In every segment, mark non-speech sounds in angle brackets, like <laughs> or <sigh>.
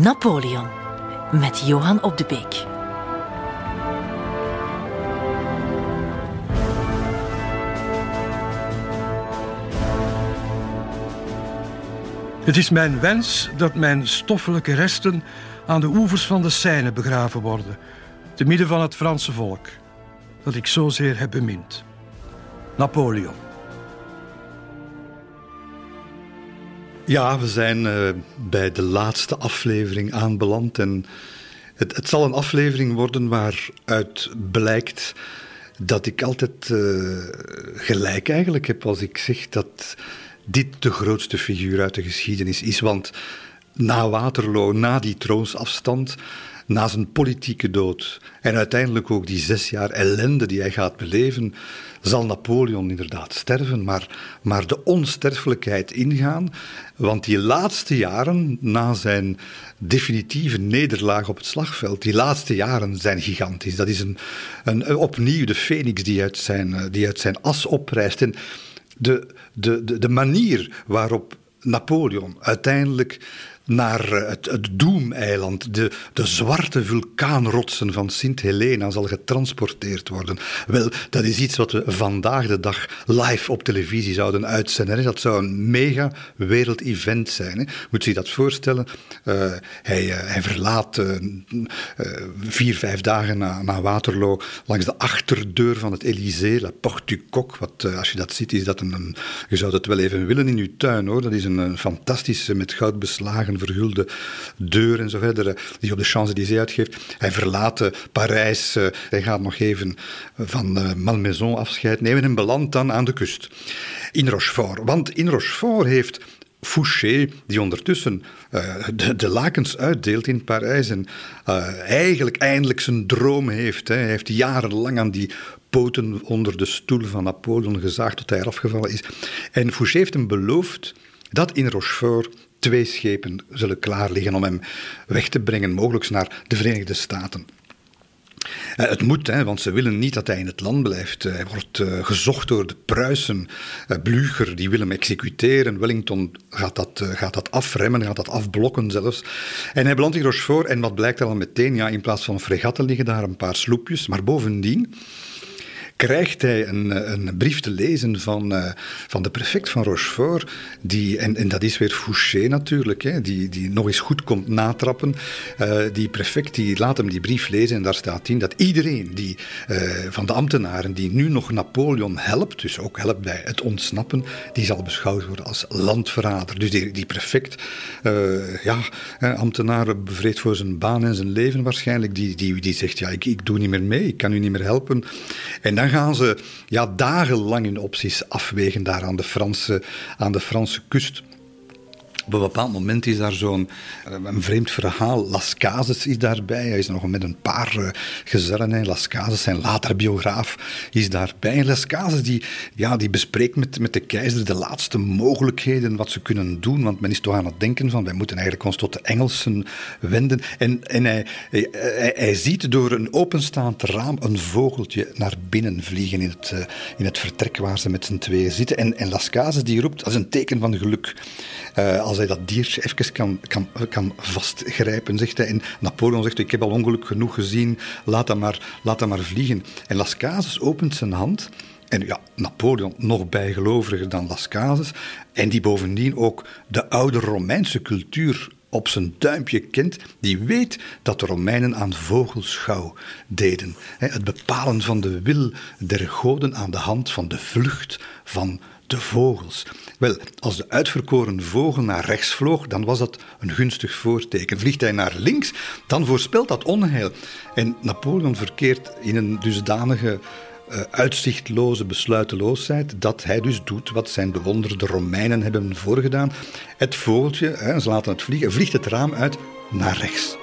Napoleon met Johan op de Beek. Het is mijn wens dat mijn stoffelijke resten aan de oevers van de Seine begraven worden, te midden van het Franse volk, dat ik zozeer heb bemind. Napoleon. Ja, we zijn uh, bij de laatste aflevering aanbeland. En het, het, zal een aflevering worden waaruit blijkt dat ik altijd uh, gelijk eigenlijk heb als ik zeg dat dit de grootste figuur uit de geschiedenis is. Want na Waterloo, na die troonsafstand, na zijn politieke dood en uiteindelijk ook die zes jaar ellende die hij gaat beleven, zal Napoleon inderdaad sterven, maar, maar de onsterfelijkheid ingaan. Want die laatste jaren, na zijn definitieve nederlaag op het slagveld, die laatste jaren zijn gigantisch. Dat is een, een, opnieuw de phoenix die uit zijn, die uit zijn as oprijst. En de, de, de, de manier waarop Napoleon uiteindelijk naar eh, het, het Doemeiland, de, de zwarte vulkaanrotsen van Sint-Helena, zal getransporteerd worden. Wel, dat is iets wat we vandaag de dag live op televisie zouden uitzenden. Dat zou een mega wereldevent zijn. Hè. Moet je je dat voorstellen? Uh, hij, uh, hij verlaat vier, vijf dagen na, na Waterloo langs de achterdeur van het Élysée, La Porte du Coq. Wat, als je dat ziet, is dat een, Je zou het wel even willen in je tuin, hoor. Dat is een fantastische, met goud beslagen vergulde deur en zo verder, eh, die op de Champs-Élysées uitgeeft. Hij verlaat eh, Parijs, eh, hij gaat nog even van Malmaison afscheid nemen en belandt dan aan de kust. In Rochefort. Want in Rochefort heeft Fouché, die ondertussen de, lakens uitdeelt in Parijs en eigenlijk eindelijk zijn droom heeft. Hè. Hij heeft jarenlang aan die poten onder de stoel van Napoleon gezaagd tot hij eraf gevallen is. En Fouché heeft hem beloofd dat in Rochefort twee schepen zullen klaar liggen om hem weg te brengen, mogelijk naar de Verenigde Staten. Uh, het moet, hè, want ze willen niet dat hij in het land blijft. Uh, hij wordt uh, gezocht door de Pruisen. Blücher, die wil hem executeren. Wellington gaat dat, gaat dat afremmen, gaat dat afblokken zelfs. En hij belandt in Rochefort en wat blijkt er al meteen? Ja, in plaats van fregatten liggen daar een paar sloepjes. Maar bovendien krijgt hij een, een brief te lezen van, uh, van de prefect van Rochefort. Die, en, en dat is weer Fouché natuurlijk, hè, die, die nog eens goed komt natrappen. Uh, die prefect die laat hem die brief lezen en daar staat in dat iedereen die, uh, van de ambtenaren die nu nog Napoleon helpt, dus ook helpt bij het ontsnappen, die zal beschouwd worden als landverrader. Dus die, die prefect, ja, ambtenaar bevreed voor zijn baan en zijn leven waarschijnlijk, die, die, die zegt, ja, ik, ik doe niet meer mee, ik kan u niet meer helpen. En dan gaan ze ja, dagenlang hun opties afwegen daar aan de Franse, aan de Franse kust. Op een bepaald moment is daar zo'n eh, een vreemd verhaal. Las Cases is daarbij. Hij is nog met een paar uh, gezellen. Las Cases, zijn later biograaf, is daarbij. En Las Cases die, ja, die bespreekt met, met de keizer de laatste mogelijkheden wat ze kunnen doen. Want men is toch aan het denken van wij moeten eigenlijk ons tot de Engelsen wenden. En, en hij, hij, ziet door een openstaand raam een vogeltje naar binnen vliegen in het, uh, in het vertrek waar ze met z'n tweeën zitten. En, en Las Cases die roept als een teken van geluk. Als dat diertje even kan, kan, kan vastgrijpen, zegt hij. En Napoleon zegt, ik heb al ongeluk genoeg gezien, laat dat maar, laat dat maar vliegen. En Las Cases opent zijn hand... En ja, Napoleon nog bijgeloviger dan Las Cases. En die bovendien ook de oude Romeinse cultuur op zijn duimpje kent, die weet dat de Romeinen aan vogelschouw deden. Het bepalen van de wil der goden aan de hand van de vlucht van de vogels. Wel, als de uitverkoren vogel naar rechts vloog, dan was dat een gunstig voorteken. Vliegt hij naar links, dan voorspelt dat onheil. En Napoleon verkeert in een dusdanige uh, uitzichtloze besluiteloosheid dat hij dus doet wat zijn bewonderde Romeinen hebben voorgedaan. Het vogeltje, hè, ze laten het vliegen, vliegt het raam uit naar rechts.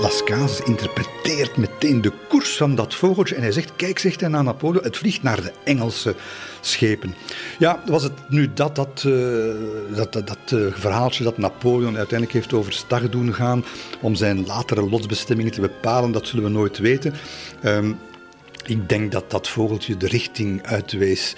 Las Cases interpreteert meteen de koers van dat vogeltje en hij zegt, kijk, zegt hij naar Napoleon, het vliegt naar de Engelse schepen. Ja, was het nu dat, dat, uh, dat, dat, uh, verhaaltje dat Napoleon uiteindelijk heeft overstag doen gaan om zijn latere lotsbestemmingen te bepalen, dat zullen we nooit weten. Um, ik denk dat dat vogeltje de richting uitwees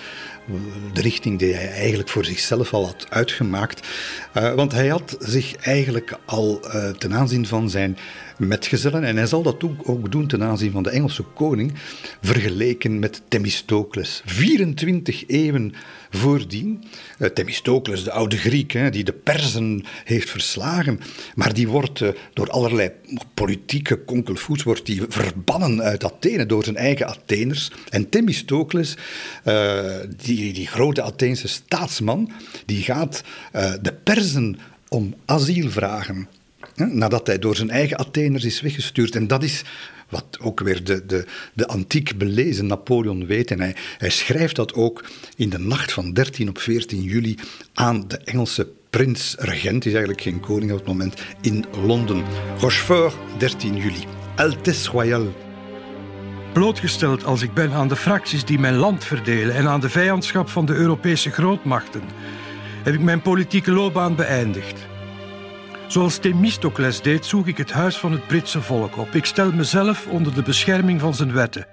de richting die hij eigenlijk voor zichzelf al had uitgemaakt. Uh, want hij had zich eigenlijk al ten aanzien van zijn metgezellen, en hij zal dat ook doen ten aanzien van de Engelse koning, vergeleken met Themistocles. 24 eeuwen voordien. Uh, Themistocles, de oude Griek, hè, die de Perzen heeft verslagen, maar die wordt uh, door allerlei politieke konkelvoets wordt die verbannen uit Athene door zijn eigen Atheners. En Themistocles, uh, die, die grote Atheense staatsman, die gaat de Perzen om asiel vragen. Nadat hij door zijn eigen Atheners is weggestuurd. En dat is wat ook weer de, de, de antiek belezen Napoleon weet. En hij, hij schrijft dat ook in de nacht van 13 op 14 juli aan de Engelse prins-regent, is eigenlijk geen koning op het moment, in Londen. Rochefort, 13 juli. Altesse Royale. Blootgesteld als ik ben aan de fracties die mijn land verdelen en aan de vijandschap van de Europese grootmachten, heb ik mijn politieke loopbaan beëindigd. Zoals Themistocles deed, zoek ik het huis van het Britse volk op. Ik stel mezelf onder de bescherming van zijn wetten.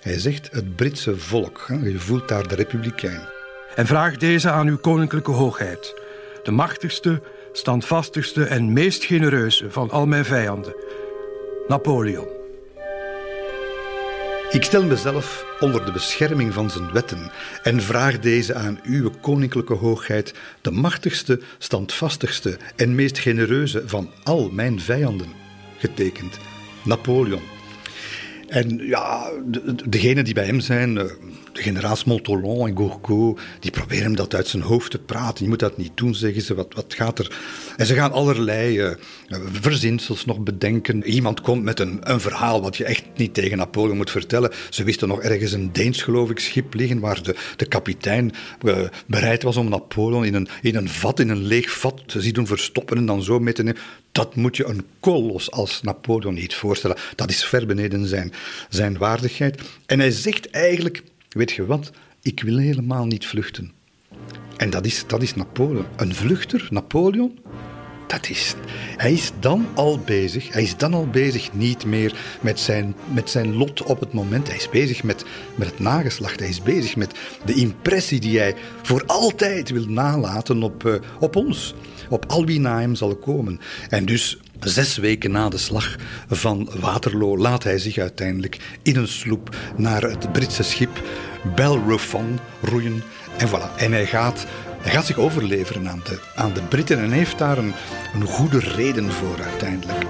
Hij zegt het Britse volk. Je voelt daar de republikein. En vraag deze aan uw koninklijke hoogheid. De machtigste, standvastigste en meest genereuze van al mijn vijanden. Napoleon. Ik stel mezelf onder de bescherming van zijn wetten en vraag deze aan uw koninklijke hoogheid, de machtigste, standvastigste en meest genereuze van al mijn vijanden. Getekend Napoleon. En ja, degenen die bij hem zijn, eh, de generaals Montolon en Gourgaud, die proberen hem dat uit zijn hoofd te praten. Je moet dat niet doen, zeggen ze. Wat, wat gaat er? En ze gaan allerlei uh, verzinsels nog bedenken. Iemand komt met een, een verhaal wat je echt niet tegen Napoleon moet vertellen. Ze wisten nog ergens een Deens, geloof ik, schip liggen waar de, de kapitein uh, bereid was om Napoleon in een, in een vat, in een leeg vat te zien doen verstoppen en dan zo mee te nemen. Dat moet je een kolos als Napoleon niet voorstellen. Dat is ver beneden zijn, zijn waardigheid. En hij zegt eigenlijk weet je wat, ik wil helemaal niet vluchten. En dat is, dat is Napoleon. Een vluchter, Napoleon, dat is, hij is dan al bezig, hij is dan al bezig niet meer met zijn, met zijn lot op het moment. Hij is bezig met, met het nageslacht, hij is bezig met de impressie die hij voor altijd wil nalaten op, uh, op ons. Op al wie na hem zal komen. En dus Zes weken na de slag van Waterloo laat hij zich uiteindelijk in een sloep naar het Britse schip Bellerophon roeien. En voilà, en hij gaat, gaat zich overleveren aan de, aan de Britten en heeft daar een, een goede reden voor uiteindelijk.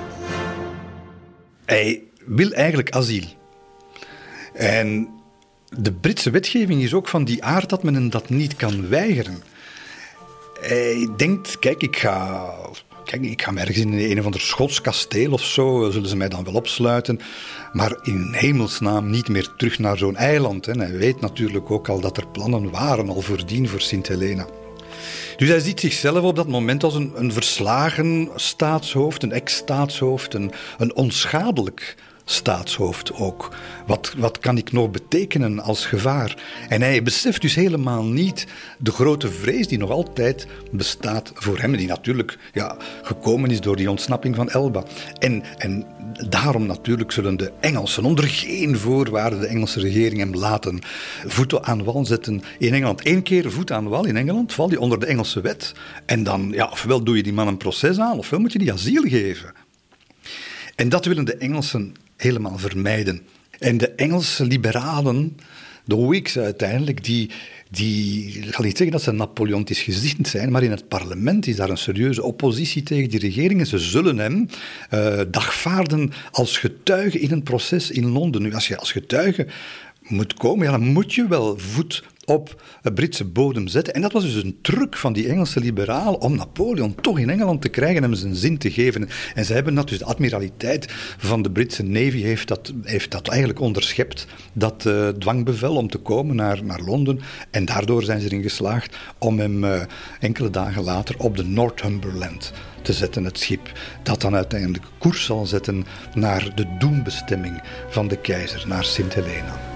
Hij wil eigenlijk asiel. En de Britse wetgeving is ook van die aard dat men dat niet kan weigeren. Hij denkt, kijk, ik ga kijk, ik ga ergens in een of ander Schots kasteel of zo, zullen ze mij dan wel opsluiten. Maar in hemelsnaam niet meer terug naar zo'n eiland. Hè. Hij weet natuurlijk ook al dat er plannen waren al voordien voor Sint Helena. Dus hij ziet zichzelf op dat moment als een, een verslagen staatshoofd, een ex-staatshoofd, een onschadelijk staatshoofd ook. Wat, wat kan ik nog betekenen als gevaar? En hij beseft dus helemaal niet de grote vrees die nog altijd bestaat voor hem. Die natuurlijk ja, gekomen is door die ontsnapping van Elba. En, en daarom natuurlijk zullen de Engelsen onder geen voorwaarden de Engelse regering hem laten voeten aan wal zetten in Engeland. Eén keer voet aan wal in Engeland, val je onder de Engelse wet. En dan, ja, ofwel doe je die man een proces aan, ofwel moet je die asiel geven. En dat willen de Engelsen helemaal vermijden. En de Engelse liberalen, de Whigs uiteindelijk, die, die, ik ga niet zeggen dat ze Napoleontisch gezind zijn, maar in het parlement is daar een serieuze oppositie tegen die regering. En ze zullen hem uh, dagvaarden als getuige in een proces in Londen. Nu, als je als getuige moet komen, ja, dan moet je wel voet op Britse bodem zetten. En dat was dus een truc van die Engelse liberalen om Napoleon toch in Engeland te krijgen en hem zijn zin te geven. En ze hebben dat, dus de admiraliteit van de Britse Navy heeft dat, heeft dat eigenlijk onderschept, dat uh, dwangbevel om te komen naar, naar Londen. En daardoor zijn ze erin geslaagd om hem uh, enkele dagen later op de Northumberland te zetten, het schip dat dan uiteindelijk koers zal zetten naar de doembestemming van de keizer, naar Sint Helena.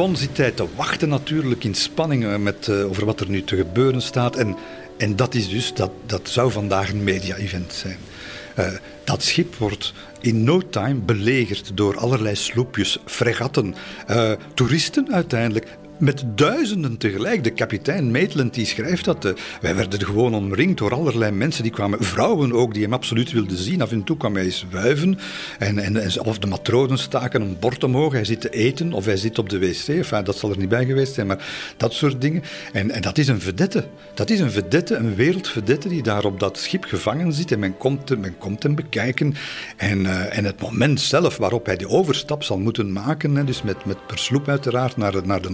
Bellerophon zit hij te wachten natuurlijk in spanning met, over wat er nu te gebeuren staat. En, en dat is dus, dat, dat zou vandaag een media-event zijn. dat schip wordt in no time belegerd door allerlei sloepjes, fregatten, toeristen uiteindelijk met duizenden tegelijk. De kapitein Maitland die schrijft dat. Uh, wij werden gewoon omringd door allerlei mensen die kwamen, vrouwen ook, die hem absoluut wilden zien. Af en toe kwam hij wuiven. En, en, of de matrozen staken een bord omhoog. Hij zit te eten of hij zit op de wc. Dat zal er niet bij geweest zijn, maar dat soort dingen. En, en dat is een vedette. Dat is een vedette, een wereldvedette die daar op dat schip gevangen zit. En men komt, men komt hem bekijken. En, uh, en het moment zelf waarop hij de overstap zal moeten maken, hè, dus met, met per sloep uiteraard naar, naar de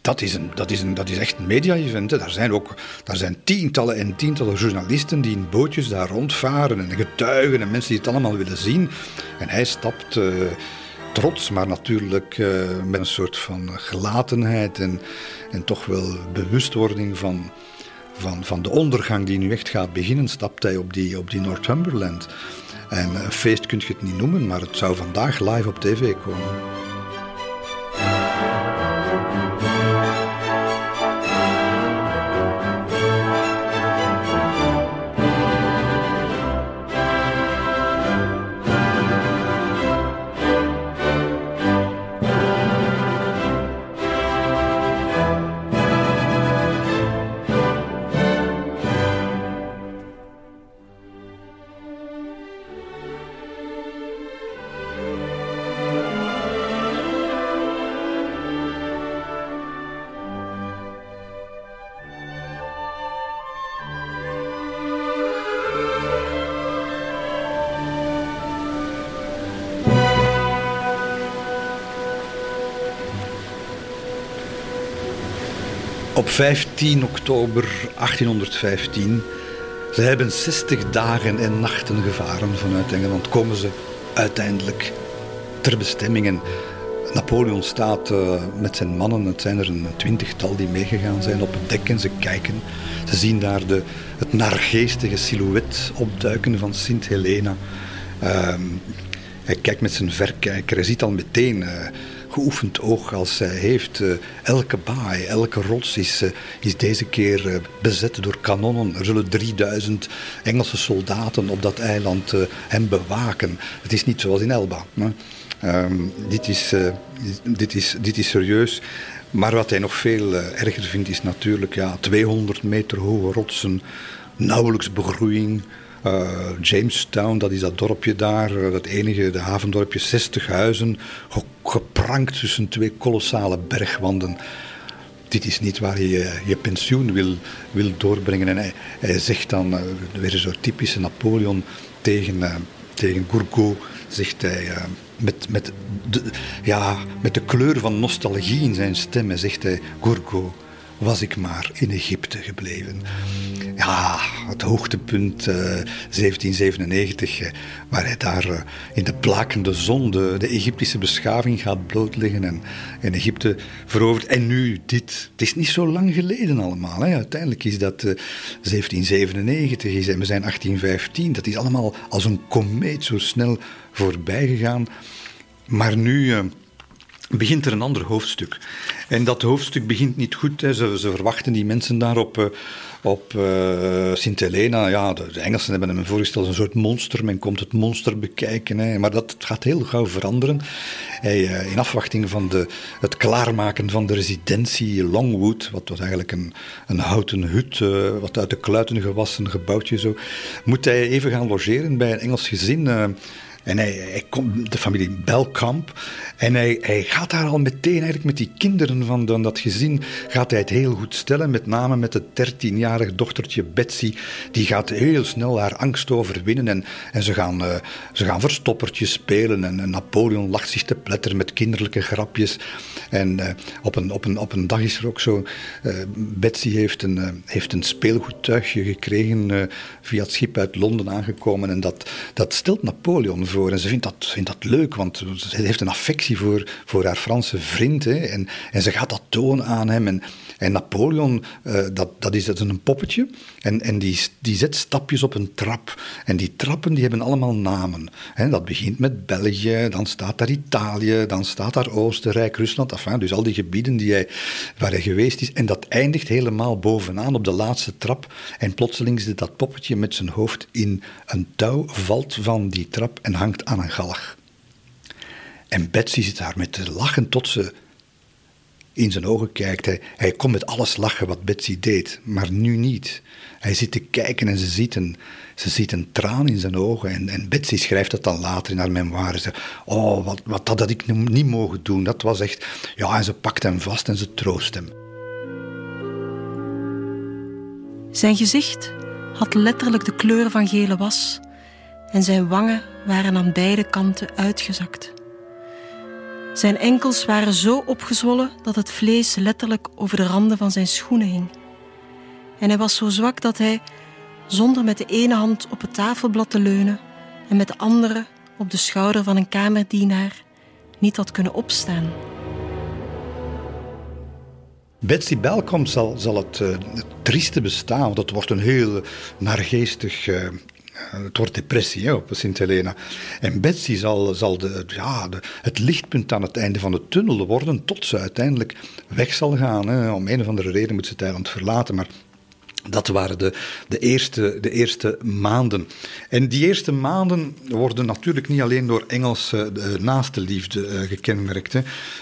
Dat is, een, dat, is een, dat is echt een media-event. Daar zijn ook daar zijn tientallen en tientallen journalisten die in bootjes daar rondvaren. En getuigen en mensen die het allemaal willen zien. En hij stapt uh, trots, maar natuurlijk uh, met een soort van gelatenheid en, en toch wel bewustwording van, van, van de ondergang die nu echt gaat beginnen, stapt hij op die, op die Northumberland. En een feest kun je het niet noemen, maar het zou vandaag live op tv komen. 15 oktober 1815, ze hebben 60 dagen en nachten gevaren vanuit Engeland, komen ze uiteindelijk ter bestemming. En Napoleon staat uh, met zijn mannen, het zijn er een twintigtal die meegegaan zijn op het dek en ze kijken. Ze zien daar de, het naargeestige silhouet opduiken van Sint Helena. Uh, hij kijkt met zijn verkijker, hij ziet al meteen... Uh, geoefend oog als zij heeft. Eh, elke baai, elke rots is, eh, is deze keer eh, bezet door kanonnen. Er zullen 3000 Engelse soldaten op dat eiland hem bewaken. Het is niet zoals in Elba. Ehm, dit, is, dit, is, dit is serieus. Maar wat hij nog veel erger vindt is natuurlijk ja, 200 meter hoge rotsen, nauwelijks begroeiing. Uh, Jamestown, dat is dat dorpje daar, dat enige, de havendorpje, 60 huizen, geprankt tussen twee kolossale bergwanden. Dit is niet waar je je pensioen wil, wil doorbrengen. En hij, hij zegt dan, uh, weer zo typische Napoleon tegen, tegen Gourgaud, zegt hij met, met, de, ja, met de kleur van nostalgie in zijn stem, zegt hij, Gourgaud, was ik maar in Egypte gebleven. Ja, het hoogtepunt uh, 1797, uh, waar hij daar uh, in de blakende zon de, de, Egyptische beschaving gaat blootleggen en, en Egypte verovert. En nu dit. Het is niet zo lang geleden allemaal. Hè. Uiteindelijk is dat 1797, is, en we zijn 1815. Dat is allemaal als een komeet zo snel voorbij gegaan. Maar nu begint er een ander hoofdstuk. En dat hoofdstuk begint niet goed. Hè. Ze, ze, verwachten die mensen daar op, uh, op uh, Sint Helena. Ja, de, Engelsen hebben hem voorgesteld als een soort monster. Men komt het monster bekijken. Hè. Maar dat gaat heel gauw veranderen. Hij, uh, in afwachting van de, het klaarmaken van de residentie Longwood, wat was eigenlijk een, een houten hut, wat uit de kluiten gewassen gebouwtje zo, moet hij even gaan logeren bij een Engels gezin en hij, komt, de familie Belkamp. En hij, gaat daar al meteen, eigenlijk met die kinderen van dat gezin, gaat hij het heel goed stellen. Met name met het dertienjarig dochtertje Betsy. Die gaat heel snel haar angst overwinnen. En, en ze, gaan, uh, ze gaan verstoppertjes spelen. En, Napoleon lacht zich te pletteren met kinderlijke grapjes. En uh, op, een, op, een, op een dag is er ook zo... Uh, Betsy heeft een, heeft een speelgoedtuigje gekregen via het schip uit Londen aangekomen. En dat, dat stelt Napoleon voor. En ze vindt dat, vindt dat leuk, want ze heeft een affectie voor, voor haar Franse vriend. En, en ze gaat dat tonen aan hem. En, en Napoleon, uh, dat, dat, is, is een poppetje. En, en die, die zet stapjes op een trap. En die trappen die hebben allemaal namen. He, dat begint met België, dan staat daar Italië, dan staat daar Oostenrijk, Rusland. Enfin, dus al die gebieden die hij, waar hij geweest is. En dat eindigt helemaal bovenaan op de laatste trap. En plotseling zit dat poppetje met zijn hoofd in een touw, valt van die trap en hangt aan een galg. En Betsy zit daar met te lachen tot ze in zijn ogen kijkt. Hij, hij kon met alles lachen wat Betsy deed, maar nu niet. Hij zit te kijken en ze ziet een, ze ziet een traan in zijn ogen. En, en Betsy schrijft dat dan later in haar memoires. Ze, oh, wat, wat dat had ik niet mogen doen. Dat was echt... Ja, en ze pakt hem vast en ze troost hem. Zijn gezicht had letterlijk de kleur van gele was en zijn wangen waren aan beide kanten uitgezakt. Zijn enkels waren zo opgezwollen dat het vlees letterlijk over de randen van zijn schoenen hing. En hij was zo zwak dat hij, zonder met de ene hand op het tafelblad te leunen en met de andere op de schouder van een kamerdienaar, niet had kunnen opstaan. Betsy Belkom zal, het, uh, het trieste bestaan, want het wordt een heel naargeestig uh, het wordt depressie hè, op Sint Helena. En Betsy zal, zal de, ja, het lichtpunt aan het einde van de tunnel worden tot ze uiteindelijk weg zal gaan. Hè. Om een of andere reden moet ze het eiland verlaten, maar dat waren de, de, eerste, de eerste maanden. En die eerste maanden worden natuurlijk niet alleen door Engelse uh, naaste liefde uh, gekenmerkt.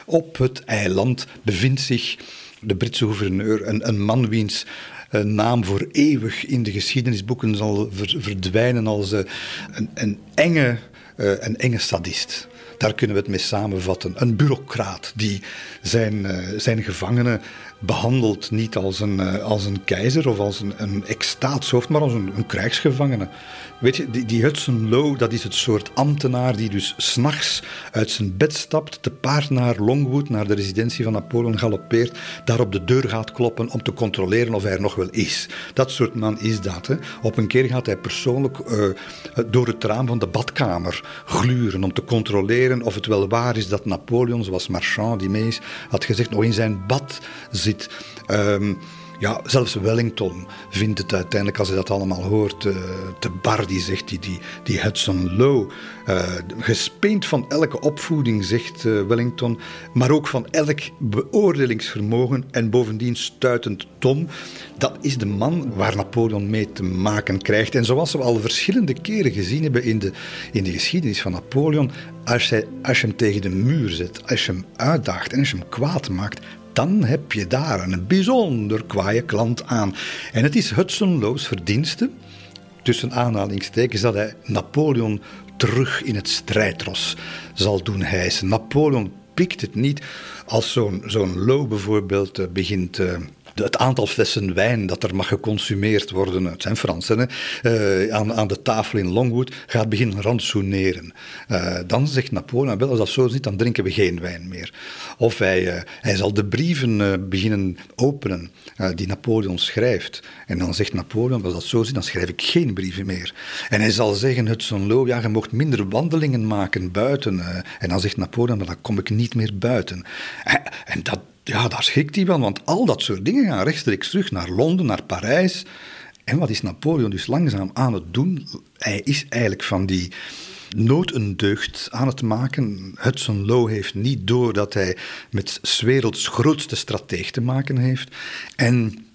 Op het eiland bevindt zich de Britse gouverneur, een, een man wiens naam voor eeuwig in de geschiedenisboeken zal verdwijnen als een, een, enge, uh, een enge sadist. Daar kunnen we het mee samenvatten. Een bureaucraat die zijn, uh, zijn gevangenen behandelt niet als een, uh, als een keizer of als een, een ex-staatshoofd, maar als een, een krijgsgevangene. Weet je, die, die Hudson Lowe, dat is het soort ambtenaar die dus s'nachts uit zijn bed stapt, te paard naar Longwood, naar de residentie van Napoleon galoppeert, daar op de deur gaat kloppen om te controleren of hij er nog wel is. Dat soort man is dat. Hè. Op een keer gaat hij persoonlijk uh, door het raam van de badkamer gluren om te controleren of het wel waar is dat Napoleon, zoals Marchand die mee is, had gezegd, nog in zijn bad zit. Um, ja, zelfs Wellington vindt het uiteindelijk, als hij dat allemaal hoort, uh, te bar. Die zegt die, die, die Hudson Lowe. Uh, gespeend van elke opvoeding, zegt uh, Wellington. Maar ook van elk beoordelingsvermogen. En bovendien stuitend dom. Dat is de man waar Napoleon mee te maken krijgt. En zoals we al verschillende keren gezien hebben in de, in de geschiedenis van Napoleon. Als, hij, als je hem tegen de muur zet, als je hem uitdaagt en als je hem kwaad maakt, dan heb je daar een bijzonder kwaaie klant aan. En het is Hudson Lowe's verdienste, tussen aanhalingstekens, dat hij Napoleon terug in het strijdros zal doen hijsen. Napoleon pikt het niet als zo'n zo'n Lowe bijvoorbeeld eh, begint... Uh, het aantal flessen wijn dat er mag geconsumeerd worden, het zijn Fransen, uh, aan, aan, de tafel in Longwood, gaat beginnen rantsoeneren. Uh, dan zegt Napoleon, wel, als dat zo zit, dan drinken we geen wijn meer. Of hij, uh, hij zal de brieven beginnen openen die Napoleon schrijft. En dan zegt Napoleon, als dat zo zit, dan schrijf ik geen brieven meer. En hij zal zeggen, Hudson Lowe, ja, je mocht minder wandelingen maken buiten. en dan zegt Napoleon, dan kom ik niet meer buiten. en dat, ja, daar schikt hij wel, want al dat soort dingen gaan rechtstreeks terug naar Londen, naar Parijs. En wat is Napoleon dus langzaam aan het doen? Hij is eigenlijk van die nood deugd aan het maken. Hudson Lowe heeft niet door dat hij met 's werelds grootste strateeg te maken heeft. En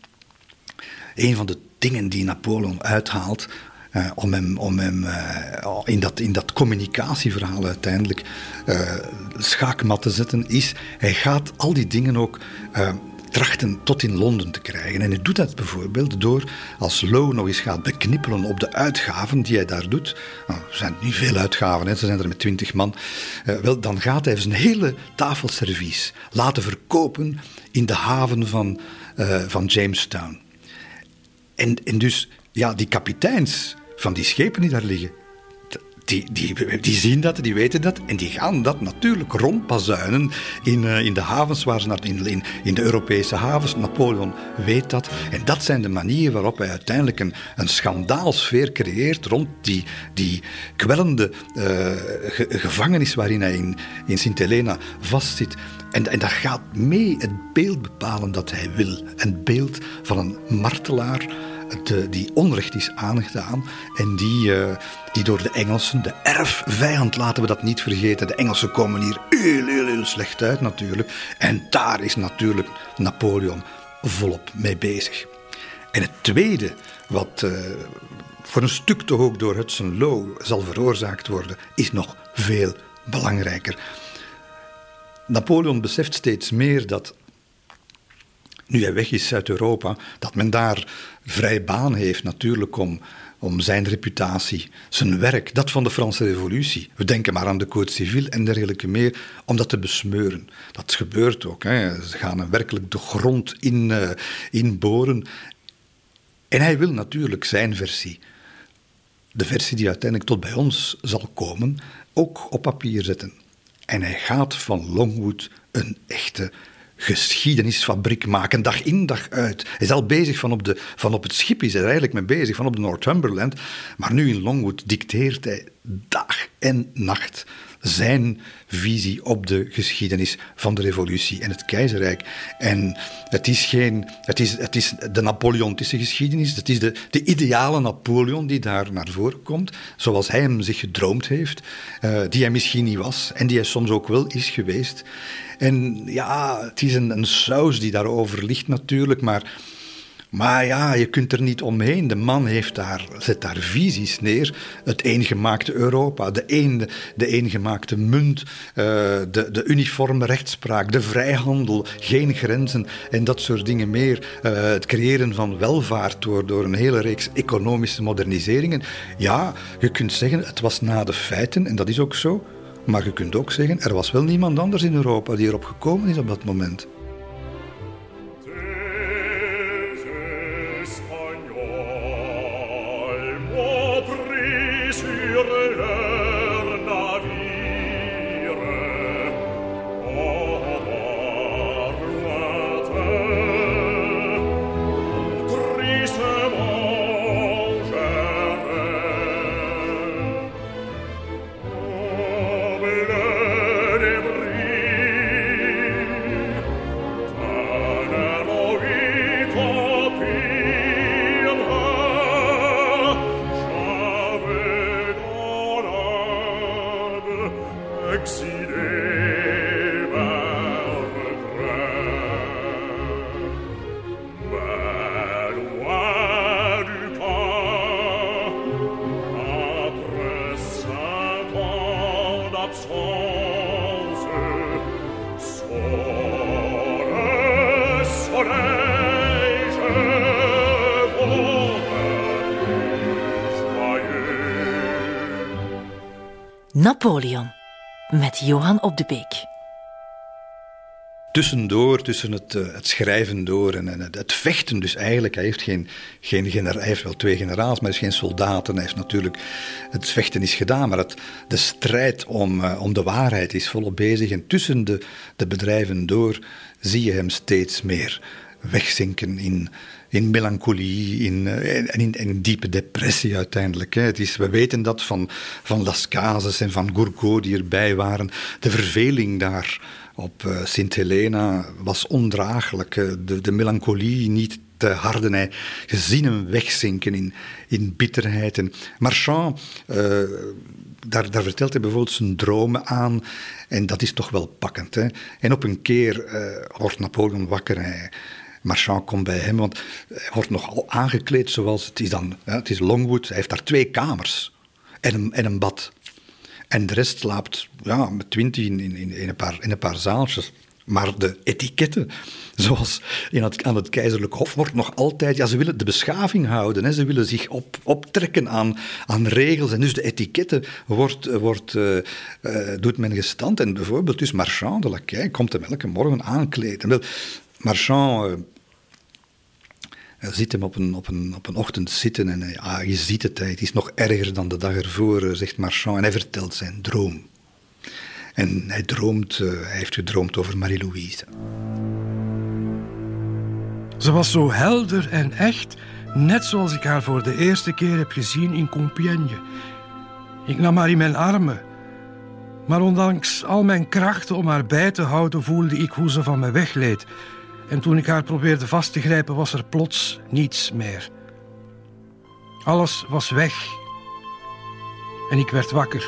een van de dingen die Napoleon uithaalt, uh, om hem, om hem uh, in, dat, in dat communicatieverhaal uiteindelijk uh, schaakmat te zetten, is hij gaat al die dingen ook trachten tot in Londen te krijgen. En hij doet dat bijvoorbeeld door, als Lowe nog eens gaat beknippelen op de uitgaven die hij daar doet. Nou, er zijn niet veel uitgaven, hè, ze zijn er met twintig man. wel, dan gaat hij zijn hele tafelservies laten verkopen in de haven van, van Jamestown. En, en dus, ja, die kapiteins van die schepen die daar liggen, die, die, die zien dat, die weten dat. En die gaan dat natuurlijk rondbazuinen in, uh, in de havens waar ze naar, in, in, de Europese havens. Napoleon weet dat. En dat zijn de manieren waarop hij uiteindelijk een, een schandaalsfeer creëert rond die, die kwellende uh, gevangenis waarin hij in, in Sint-Helena vastzit. En, en dat gaat mee het beeld bepalen dat hij wil. Een beeld van een martelaar die onrecht is aangedaan en die, uh, die door de Engelsen, de erfvijand, laten we dat niet vergeten. De Engelsen komen hier heel, heel, heel slecht uit natuurlijk. En daar is natuurlijk Napoleon volop mee bezig. En het tweede, wat uh, voor een stuk toch ook door Hudson Lowe zal veroorzaakt worden, is nog veel belangrijker. Napoleon beseft steeds meer dat nu hij weg is uit Europa, dat men daar vrij baan heeft natuurlijk om, om zijn reputatie, zijn werk, dat van de Franse Revolutie. We denken maar aan de Code Civile en dergelijke meer, om dat te besmeuren. Dat gebeurt ook. Hè. Ze gaan werkelijk de grond in, uh, inboren. En hij wil natuurlijk zijn versie, de versie die uiteindelijk tot bij ons zal komen, ook op papier zetten. En hij gaat van Longwood een echte geschiedenisfabriek maken, dag in dag uit. Hij is al bezig van op, de, van op het schip, is hij er eigenlijk mee bezig, van op de Northumberland. Maar nu in Longwood dicteert hij dag en nacht zijn visie op de geschiedenis van de revolutie en het keizerrijk. En het is, geen, het is, het is de Napoleontische geschiedenis, het is de, de ideale Napoleon die daar naar voren komt, zoals hij hem zich gedroomd heeft, uh, die hij misschien niet was en die hij soms ook wel is geweest. En ja, het is een, saus die daarover ligt natuurlijk, maar maar ja, je kunt er niet omheen. De man heeft daar, zet daar visies neer. Het eengemaakte Europa, de, een, de eengemaakte munt, uh, de, de uniforme rechtspraak, de vrijhandel, geen grenzen en dat soort dingen meer. Uh, het creëren van welvaart door, door een hele reeks economische moderniseringen. Ja, je kunt zeggen, het was na de feiten, en dat is ook zo. Maar je kunt ook zeggen, er was wel niemand anders in Europa die erop gekomen is op dat moment. Johan op de Beek. Tussendoor, tussen het, uh, het schrijven door en, en het, vechten, dus eigenlijk, hij heeft, geen, geen hij heeft wel twee generaals, maar hij geen soldaten. Hij heeft natuurlijk, het vechten is gedaan, maar het, de strijd om, uh, om de waarheid is volop bezig. En tussen de, de bedrijven door zie je hem steeds meer wegzinken in, in melancholie in, en in, diepe depressie uiteindelijk. Hè. Het is, we weten dat van, van Las Casas en van Gourgaud die erbij waren. De verveling daar op uh, Sint Helena was ondraaglijk. De, de melancholie niet te harden. Hij gezien hem wegzinken in, in bitterheid. En Marchand, uh, daar, daar, vertelt hij bijvoorbeeld zijn dromen aan. En dat is toch wel pakkend. Hè? En op een keer uh, wordt Napoleon wakker. Hij, Marchand komt bij hem, want hij wordt nogal aangekleed zoals het is dan. het is Longwood, hij heeft daar twee kamers en een, en een bad. En de rest slaapt ja, met twintig in, in, in, een paar, in een paar zaaltjes. Maar de etiketten, zoals in het, aan het keizerlijk hof, wordt nog altijd... Ja, ze willen de beschaving houden. Hè. Ze willen zich op, optrekken aan, aan regels. En dus de etiketten wordt, wordt, uh, uh, doet men gestand. En bijvoorbeeld dus Marchand de Laquais komt hem elke morgen aankleden. Marchand Hij ziet hem op een, op een, op een ochtend zitten en ja, je ziet het, het is nog erger dan de dag ervoor, zegt Marchand. En hij vertelt zijn droom. En hij droomt, hij heeft gedroomd over Marie-Louise. Ze was zo helder en echt, net zoals ik haar voor de eerste keer heb gezien in Compiègne. Ik nam haar in mijn armen. Maar ondanks al mijn krachten om haar bij te houden, voelde ik hoe ze van me wegleed. En toen ik haar probeerde vast te grijpen, was er plots niets meer. Alles was weg. En ik werd wakker.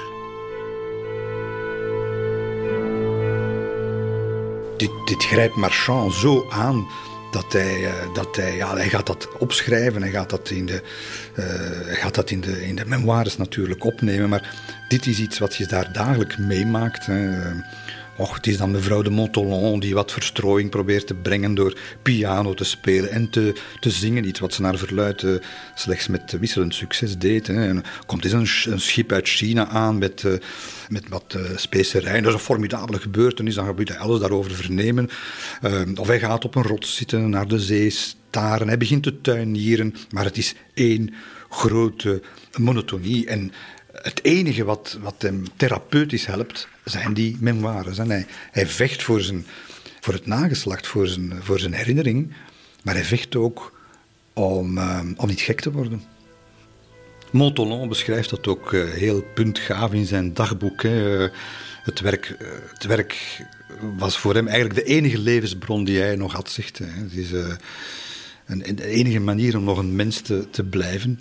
Dit, dit grijpt Marchand zo aan dat hij, eh, dat hij, ja, hij gaat dat opschrijven, hij gaat dat, in de, hij gaat dat in, de, in de memoires natuurlijk opnemen. Maar dit is iets wat je daar dagelijks meemaakt. Och, het is dan mevrouw de Montolon die wat verstrooiing probeert te brengen door piano te spelen en te, te zingen. Iets wat ze naar verluid uh, slechts met wisselend succes deed. Hè. En komt eens een, een, schip uit China aan met, uh, met wat uh, specerijen. Dat is een formidabele gebeurtenis, dan moet hij alles daarover vernemen. of hij gaat op een rots zitten, naar de zee staren. Hij begint te tuinieren, maar het is één grote monotonie. En het enige wat, wat hem therapeutisch helpt, zijn die memoires. En hij, hij vecht voor, zijn, voor het nageslacht, voor zijn, voor zijn herinnering, maar hij vecht ook om, uh, om niet gek te worden. Montolon beschrijft dat ook uh, heel puntgaaf in zijn dagboek. Hè. Uh, het, werk, het werk was voor hem eigenlijk de enige levensbron die hij nog had. Zegt, hè. Het is een, de enige manier om nog een mens te, te blijven.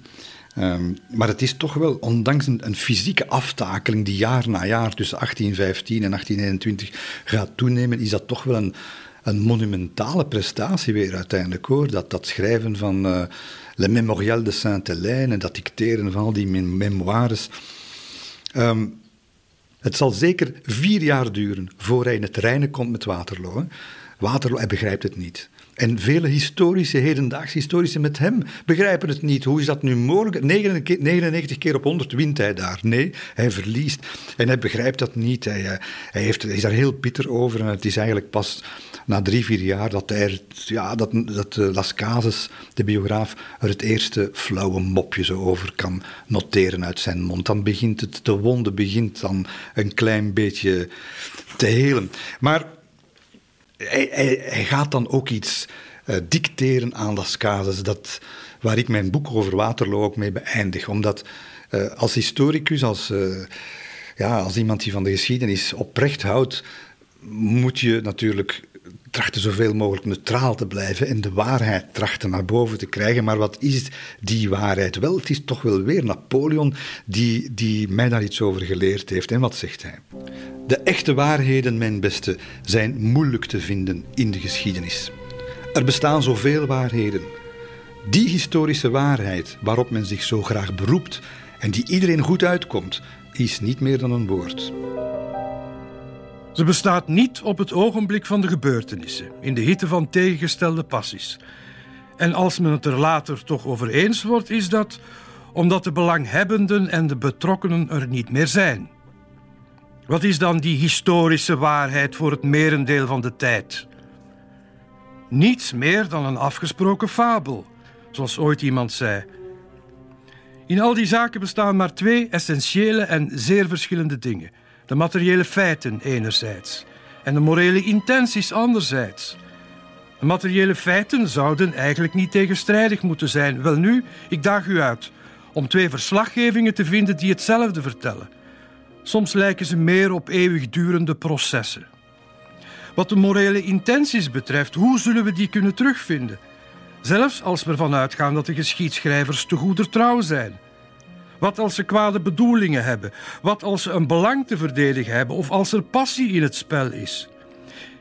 Um, maar het is toch wel, ondanks een, fysieke aftakeling die jaar na jaar tussen 1815 en 1821 gaat toenemen, is dat toch wel een, een monumentale prestatie weer uiteindelijk hoor. Dat, dat schrijven van uh, Le Mémorial de Sainte-Hélène en dat dicteren van al die memoires. Um, het zal zeker vier jaar duren voor hij in het reinen komt met Waterloo. Waterloo, hij begrijpt het niet. En vele historische, hedendaagse historici met hem begrijpen het niet. Hoe is dat nu mogelijk? 99 keer op 100 wint hij daar. Nee, hij verliest. En hij begrijpt dat niet. Hij, eh, hij, heeft, is daar heel bitter over. En het is eigenlijk pas na drie, vier jaar dat, hij, ja, dat, dat uh, Las Casas, de biograaf, er het eerste flauwe mopje zo over kan noteren uit zijn mond. Dan begint het, de wonde begint dan een klein beetje te helen. Maar hij, gaat dan ook iets uh, dicteren aan Las Casas, dat, waar ik mijn boek over Waterloo ook mee beëindig. Omdat uh, als historicus, als, uh, ja, als iemand die van de geschiedenis oprecht houdt, moet je natuurlijk trachten zoveel mogelijk neutraal te blijven en de waarheid trachten naar boven te krijgen. Maar wat is die waarheid? Wel, het is toch wel weer Napoleon die, die mij daar iets over geleerd heeft. En wat zegt hij? De echte waarheden, mijn beste, zijn moeilijk te vinden in de geschiedenis. Er bestaan zoveel waarheden. Die historische waarheid waarop men zich zo graag beroept en die iedereen goed uitkomt, is niet meer dan een woord. Ze bestaat niet op het ogenblik van de gebeurtenissen, in de hitte van tegengestelde passies. En als men het er later toch over eens wordt, is dat omdat de belanghebbenden en de betrokkenen er niet meer zijn. Wat is dan die historische waarheid voor het merendeel van de tijd? Niets meer dan een afgesproken fabel, zoals ooit iemand zei. In al die zaken bestaan maar twee essentiële en zeer verschillende dingen: de materiële feiten enerzijds en de morele intenties anderzijds. De materiële feiten zouden eigenlijk niet tegenstrijdig moeten zijn. Welnu, ik daag u uit om twee verslaggevingen te vinden die hetzelfde vertellen. Soms lijken ze meer op eeuwigdurende processen. Wat de morele intenties betreft, hoe zullen we die kunnen terugvinden? Zelfs als we ervan uitgaan dat de geschiedschrijvers te goeder trouw zijn. Wat als ze kwade bedoelingen hebben? Wat als ze een belang te verdedigen hebben of als er passie in het spel is?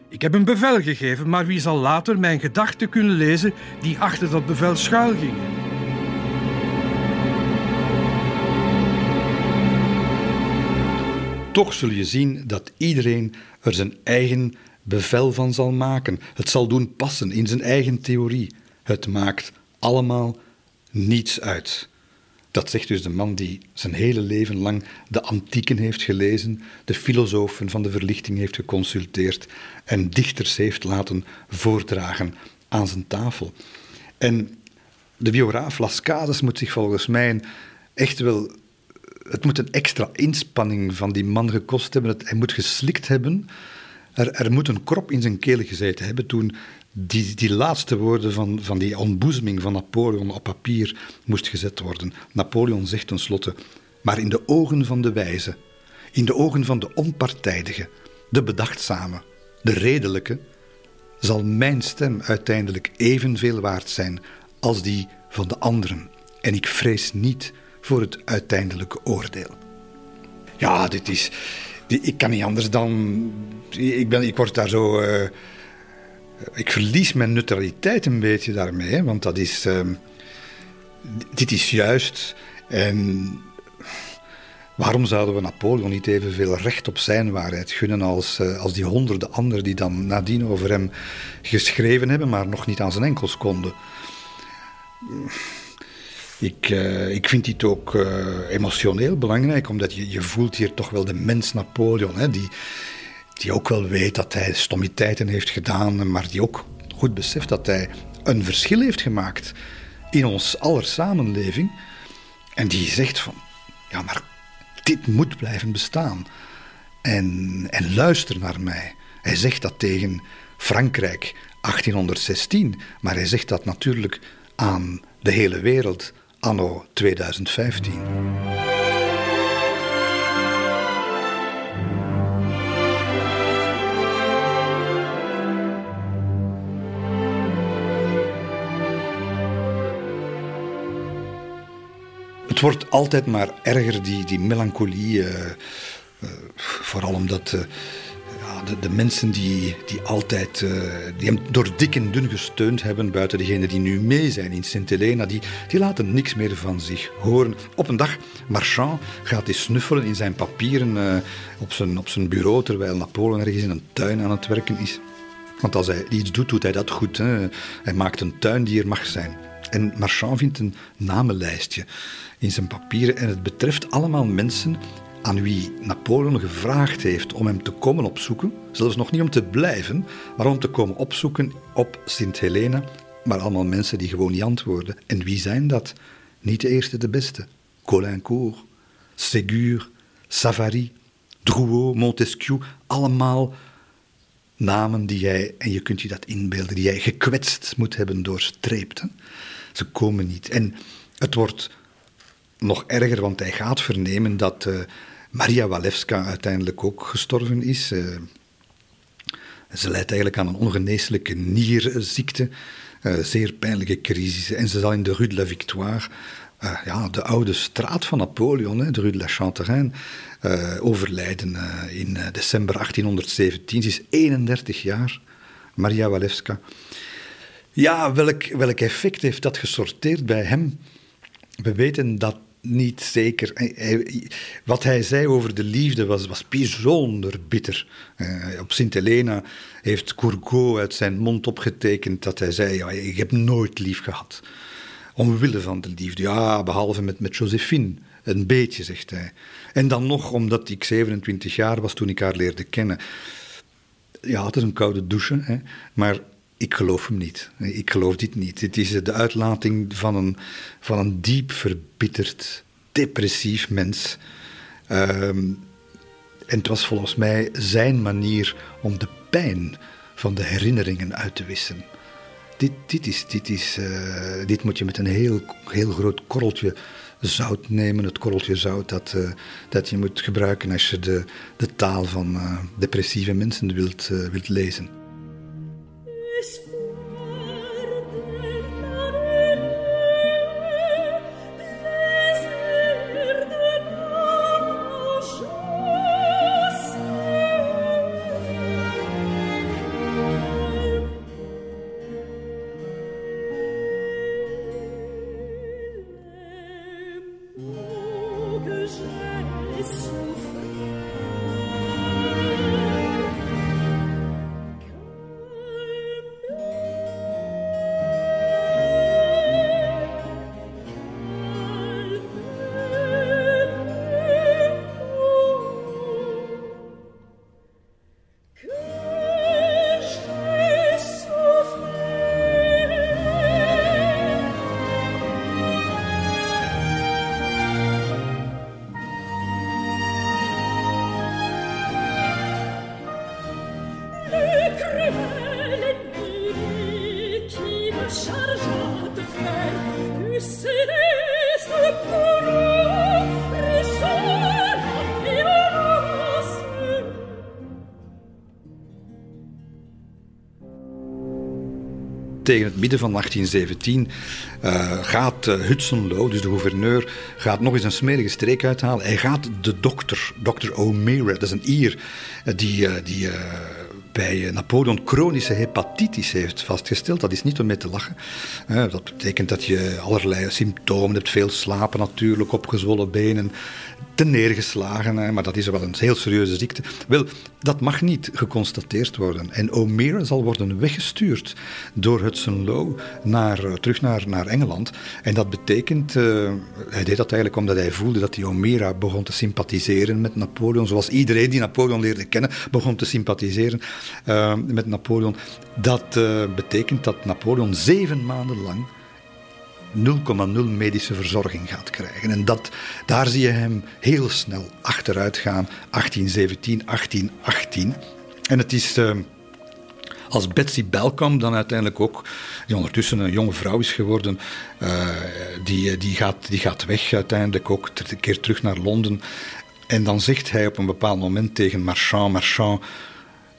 Ik heb een bevel gegeven, maar wie zal later mijn gedachten kunnen lezen die achter dat bevel schuilgingen? toch zul je zien dat iedereen er zijn eigen bevel van zal maken. Het zal doen passen in zijn eigen theorie. Het maakt allemaal niets uit. Dat zegt dus de man die zijn hele leven lang de antieken heeft gelezen, de filosofen van de verlichting heeft geconsulteerd en dichters heeft laten voordragen aan zijn tafel. En de biograaf Las Casas moet zich volgens mij echt wel... Het moet een extra inspanning van die man gekost hebben. Hij moet geslikt hebben. Er, er moet een krop in zijn keel gezeten hebben toen die, die laatste woorden van, van die ontboezeming van Napoleon op papier moest gezet worden. Napoleon zegt tenslotte, maar in de ogen van de wijze, in de ogen van de onpartijdige, de bedachtzame, de redelijke, zal mijn stem uiteindelijk evenveel waard zijn als die van de anderen. En ik vrees niet voor het uiteindelijke oordeel. Ja, dit is. ik kan niet anders dan. Ik, ben, ik word daar zo. Uh, ik verlies mijn neutraliteit een beetje daarmee, want dat is. Uh, dit is juist. En waarom zouden we Napoleon niet evenveel recht op zijn waarheid gunnen als, uh, als die honderden anderen die dan nadien over hem geschreven hebben, maar nog niet aan zijn enkels konden? Ik, uh, ik vind dit ook uh, emotioneel belangrijk, omdat je, je voelt hier toch wel de mens Napoleon, hè, die, die ook wel weet dat hij stommiteiten heeft gedaan, maar die ook goed beseft dat hij een verschil heeft gemaakt in ons aller samenleving. En die zegt van, ja maar dit moet blijven bestaan. En, en luister naar mij. Hij zegt dat tegen Frankrijk 1816, maar hij zegt dat natuurlijk aan de hele wereld anno 2015. Het wordt altijd maar erger, die, die melancholie. Uh, uh, vooral omdat uh, de, de, mensen die, die altijd die hem door dik en dun gesteund hebben, buiten degenen die nu mee zijn in Sint-Helena, die, die laten niks meer van zich horen. Op een dag, Marchand gaat hij snuffelen in zijn papieren op, zijn, op zijn bureau, terwijl Napoleon ergens in een tuin aan het werken is. Want als hij iets doet, doet hij dat goed. Hè? Hij maakt een tuin die er mag zijn. En Marchand vindt een namenlijstje in zijn papieren en het betreft allemaal mensen aan wie Napoleon gevraagd heeft om hem te komen opzoeken, zelfs nog niet om te blijven, maar om te komen opzoeken op Sint Helena, maar allemaal mensen die gewoon niet antwoorden. En wie zijn dat? Niet de eerste, de beste. Colincourt, Ségur, Savary, Drouot, Montesquieu, allemaal namen die jij, en je kunt je dat inbeelden, die jij gekwetst moet hebben doorstreept. Ze komen niet. En het wordt nog erger, want hij gaat vernemen dat uh, Maria Walewska uiteindelijk ook gestorven is. Uh, ze lijdt eigenlijk aan een ongeneeslijke nierziekte, uh, zeer pijnlijke crisis. En ze zal in de Rue de la Victoire, ja, de oude straat van Napoleon, hè, de Rue de la Chantereine, overlijden in december 1817. Ze is 31 jaar, Maria Walewska. Ja, welk, welk effect heeft dat gesorteerd bij hem? We weten dat niet zeker. wat hij zei over de liefde was, was bijzonder bitter. Uh, op Sint-Helena heeft Courgot uit zijn mond opgetekend dat hij zei: ja, Ik heb nooit lief gehad. Omwille van de liefde. Ja, behalve met, met Josephine. Een beetje, zegt hij. En dan nog omdat ik 27 jaar was toen ik haar leerde kennen. Ja, het is een koude douche, hè? maar ik geloof hem niet. Ik geloof dit niet. Het is de uitlating van een, van een diep verbitterd, depressief mens. Ehm, en het was volgens mij zijn manier om de pijn van de herinneringen uit te wissen. Dit, dit, is, dit, is, uh, dit moet je met een heel, heel groot korreltje zout nemen. Het korreltje zout dat, uh, dat je moet gebruiken als je de, de taal van uh, depressieve mensen wilt, wilt lezen. Midden van 1817 uh, gaat uh, Hudson Lowe, dus de gouverneur, gaat nog eens een smerige streek uithalen. Hij gaat de dokter, dokter O'Meara, dat is een Ier, uh, die, die bij Napoleon chronische hepatitis heeft vastgesteld. Dat is niet om mee te lachen. dat betekent dat je allerlei symptomen hebt, veel slapen natuurlijk, opgezwollen benen, te neergeslagen, maar dat is wel een heel serieuze ziekte. Wel, dat mag niet geconstateerd worden. En O'Meara zal worden weggestuurd door Hudson Lowe naar, eh, terug naar, naar Engeland. En dat betekent, uh, hij deed dat eigenlijk omdat hij voelde dat die O'Meara begon te sympathiseren met Napoleon. Zoals iedereen die Napoleon leerde kennen, begon te sympathiseren uh, met Napoleon. Dat betekent dat Napoleon zeven maanden lang 0,0 medische verzorging gaat krijgen. En dat, daar zie je hem heel snel achteruit gaan, 1817, 1818. En het is... Uh, als Betsy Belcom dan uiteindelijk ook, die ondertussen een jonge vrouw is geworden, uh, die, die, gaat, die gaat weg uiteindelijk ook een keer terug naar Londen. En dan zegt hij op een bepaald moment tegen Marchand, Marchand,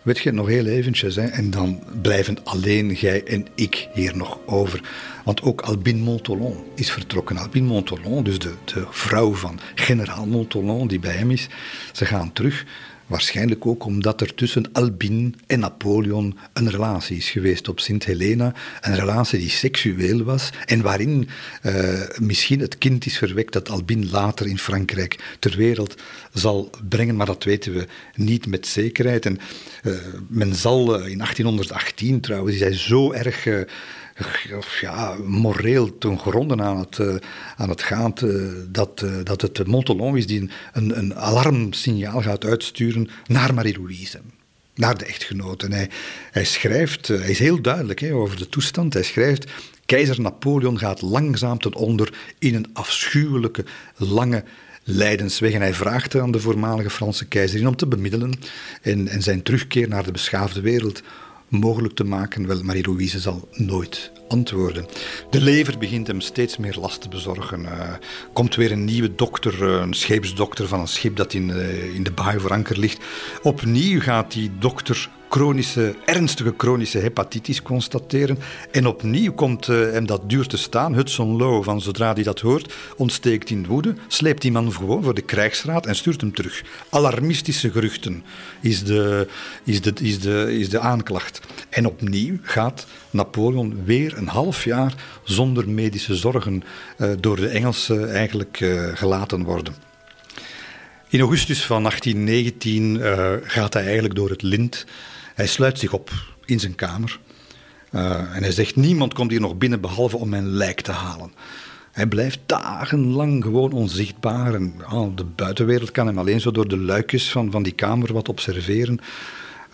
weet je, nog heel eventjes, hè, en dan blijven alleen jij en ik hier nog over. Want ook Albin Montolon is vertrokken. Albin Montolon, dus de, de vrouw van generaal Montolon die bij hem is, ze gaan terug. Waarschijnlijk ook omdat er tussen Albin en Napoleon een relatie is geweest op Sint Helena. Een relatie die seksueel was en waarin uh, misschien het kind is verwekt dat Albin later in Frankrijk ter wereld zal brengen. Maar dat weten we niet met zekerheid. En uh, men zal uh, in 1818 trouwens, is hij zo erg ja, moreel ten gronde aan het, uh, aan het gaan, dat, uh, dat het Montelon is die een, een alarmsignaal gaat uitsturen naar Marie-Louise naar de echtgenoot. En hij, hij schrijft, hij is heel duidelijk over de toestand. Hij schrijft: Keizer Napoleon gaat langzaam ten onder in een afschuwelijke, lange lijdensweg. En hij vraagt aan de voormalige Franse keizerin om te bemiddelen en, en zijn terugkeer naar de beschaafde wereld mogelijk te maken? Wel, Marie-Louise zal nooit antwoorden. De lever begint hem steeds meer last te bezorgen. Uh, komt weer een nieuwe dokter, uh, een scheepsdokter van een schip dat in, uh, in de baai voor anker ligt. Opnieuw gaat die dokter chronische, ernstige chronische hepatitis constateren. En opnieuw komt hem dat duur te staan. Hudson Lowe, van zodra hij dat hoort, ontsteekt in woede, sleept die man gewoon voor de krijgsraad en stuurt hem terug. Alarmistische geruchten is de, is de, is de, is de aanklacht. En opnieuw gaat Napoleon weer een half jaar zonder medische zorgen uh, door de Engelsen eigenlijk uh, gelaten worden. In augustus van 1819 uh, gaat hij eigenlijk door het lint. Hij sluit zich op in zijn kamer. En hij zegt: Niemand komt hier nog binnen behalve om mijn lijk te halen. Hij blijft dagenlang gewoon onzichtbaar. En oh, de buitenwereld kan hem alleen zo door de luikjes van, van die kamer wat observeren.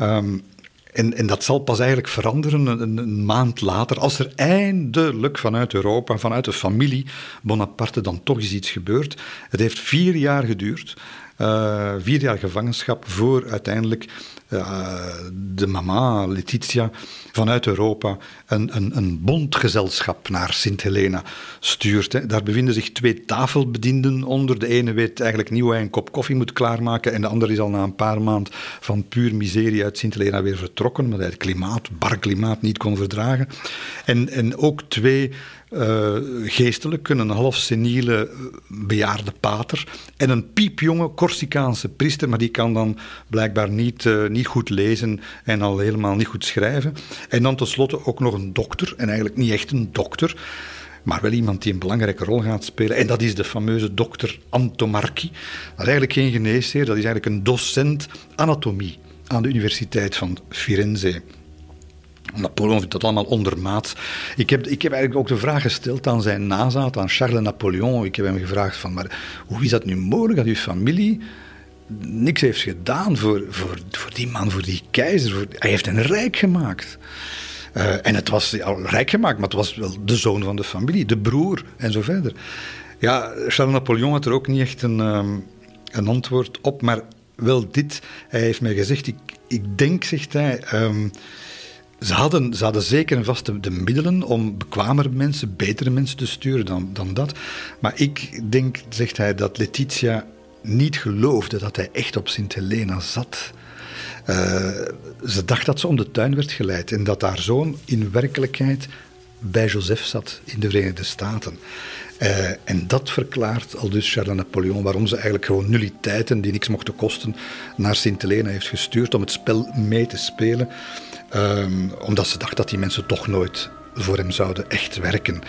Um, en, en, dat zal pas eigenlijk veranderen een, een, maand later, als er eindelijk vanuit Europa, vanuit de familie Bonaparte, dan toch eens iets gebeurt. Het heeft vier jaar geduurd, uh, vier jaar gevangenschap, voor uiteindelijk uh, de mama Letitia vanuit Europa een, een, een bondgezelschap naar Sint Helena stuurt. Hè. Daar bevinden zich twee tafelbedienden onder. De ene weet eigenlijk niet hoe hij een kop koffie moet klaarmaken en de andere is al na een paar maanden van puur miserie uit Sint Helena weer vertrokken, omdat hij het klimaat, bar klimaat, niet kon verdragen. En, en ook twee uh, geestelijke, een half seniele eh, bejaarde pater en een piepjonge Corsicaanse priester, maar die kan dan blijkbaar niet, uh, niet goed lezen en al helemaal niet goed schrijven. En dan tenslotte ook nog een dokter, en eigenlijk niet echt een dokter, maar wel iemand die een belangrijke rol gaat spelen. En dat is de fameuze dokter Antomarchi. Dat is eigenlijk geen geneesheer, dat is eigenlijk een docent anatomie aan de Universiteit van Firenze. Napoleon vindt dat allemaal ondermaats. Ik heb, ik heb eigenlijk ook de vraag gesteld aan zijn nazaat, aan Charles Napoleon. Ik heb hem gevraagd van, maar hoe is dat nu mogelijk dat uw familie niks heeft gedaan voor, voor, voor die man, voor die keizer? Voor, hij heeft een rijk gemaakt. Uh, en het was al rijk gemaakt, maar het was wel de zoon van de familie, de broer en zo verder. Ja, Charles Napoleon had er ook niet echt een, um, een antwoord op, maar wel dit. Hij heeft mij gezegd, ik, ik denk, zegt hij, ehm, ze, hadden, ze zeker en vast de, middelen om bekwamer mensen, betere mensen te sturen dan, dan dat. Maar ik denk, zegt hij, dat Letitia niet geloofde dat hij echt op Sint Helena zat. Uh, ze dacht dat ze om de tuin werd geleid en dat haar zoon in werkelijkheid bij Joseph zat in de Verenigde Staten. Uh, en dat verklaart al dus Charles Napoleon waarom ze eigenlijk gewoon nulliteiten die niks mochten kosten naar Sint Helena heeft gestuurd om het spel mee te spelen. Um, omdat ze dacht dat die mensen toch nooit voor hem zouden echt werken.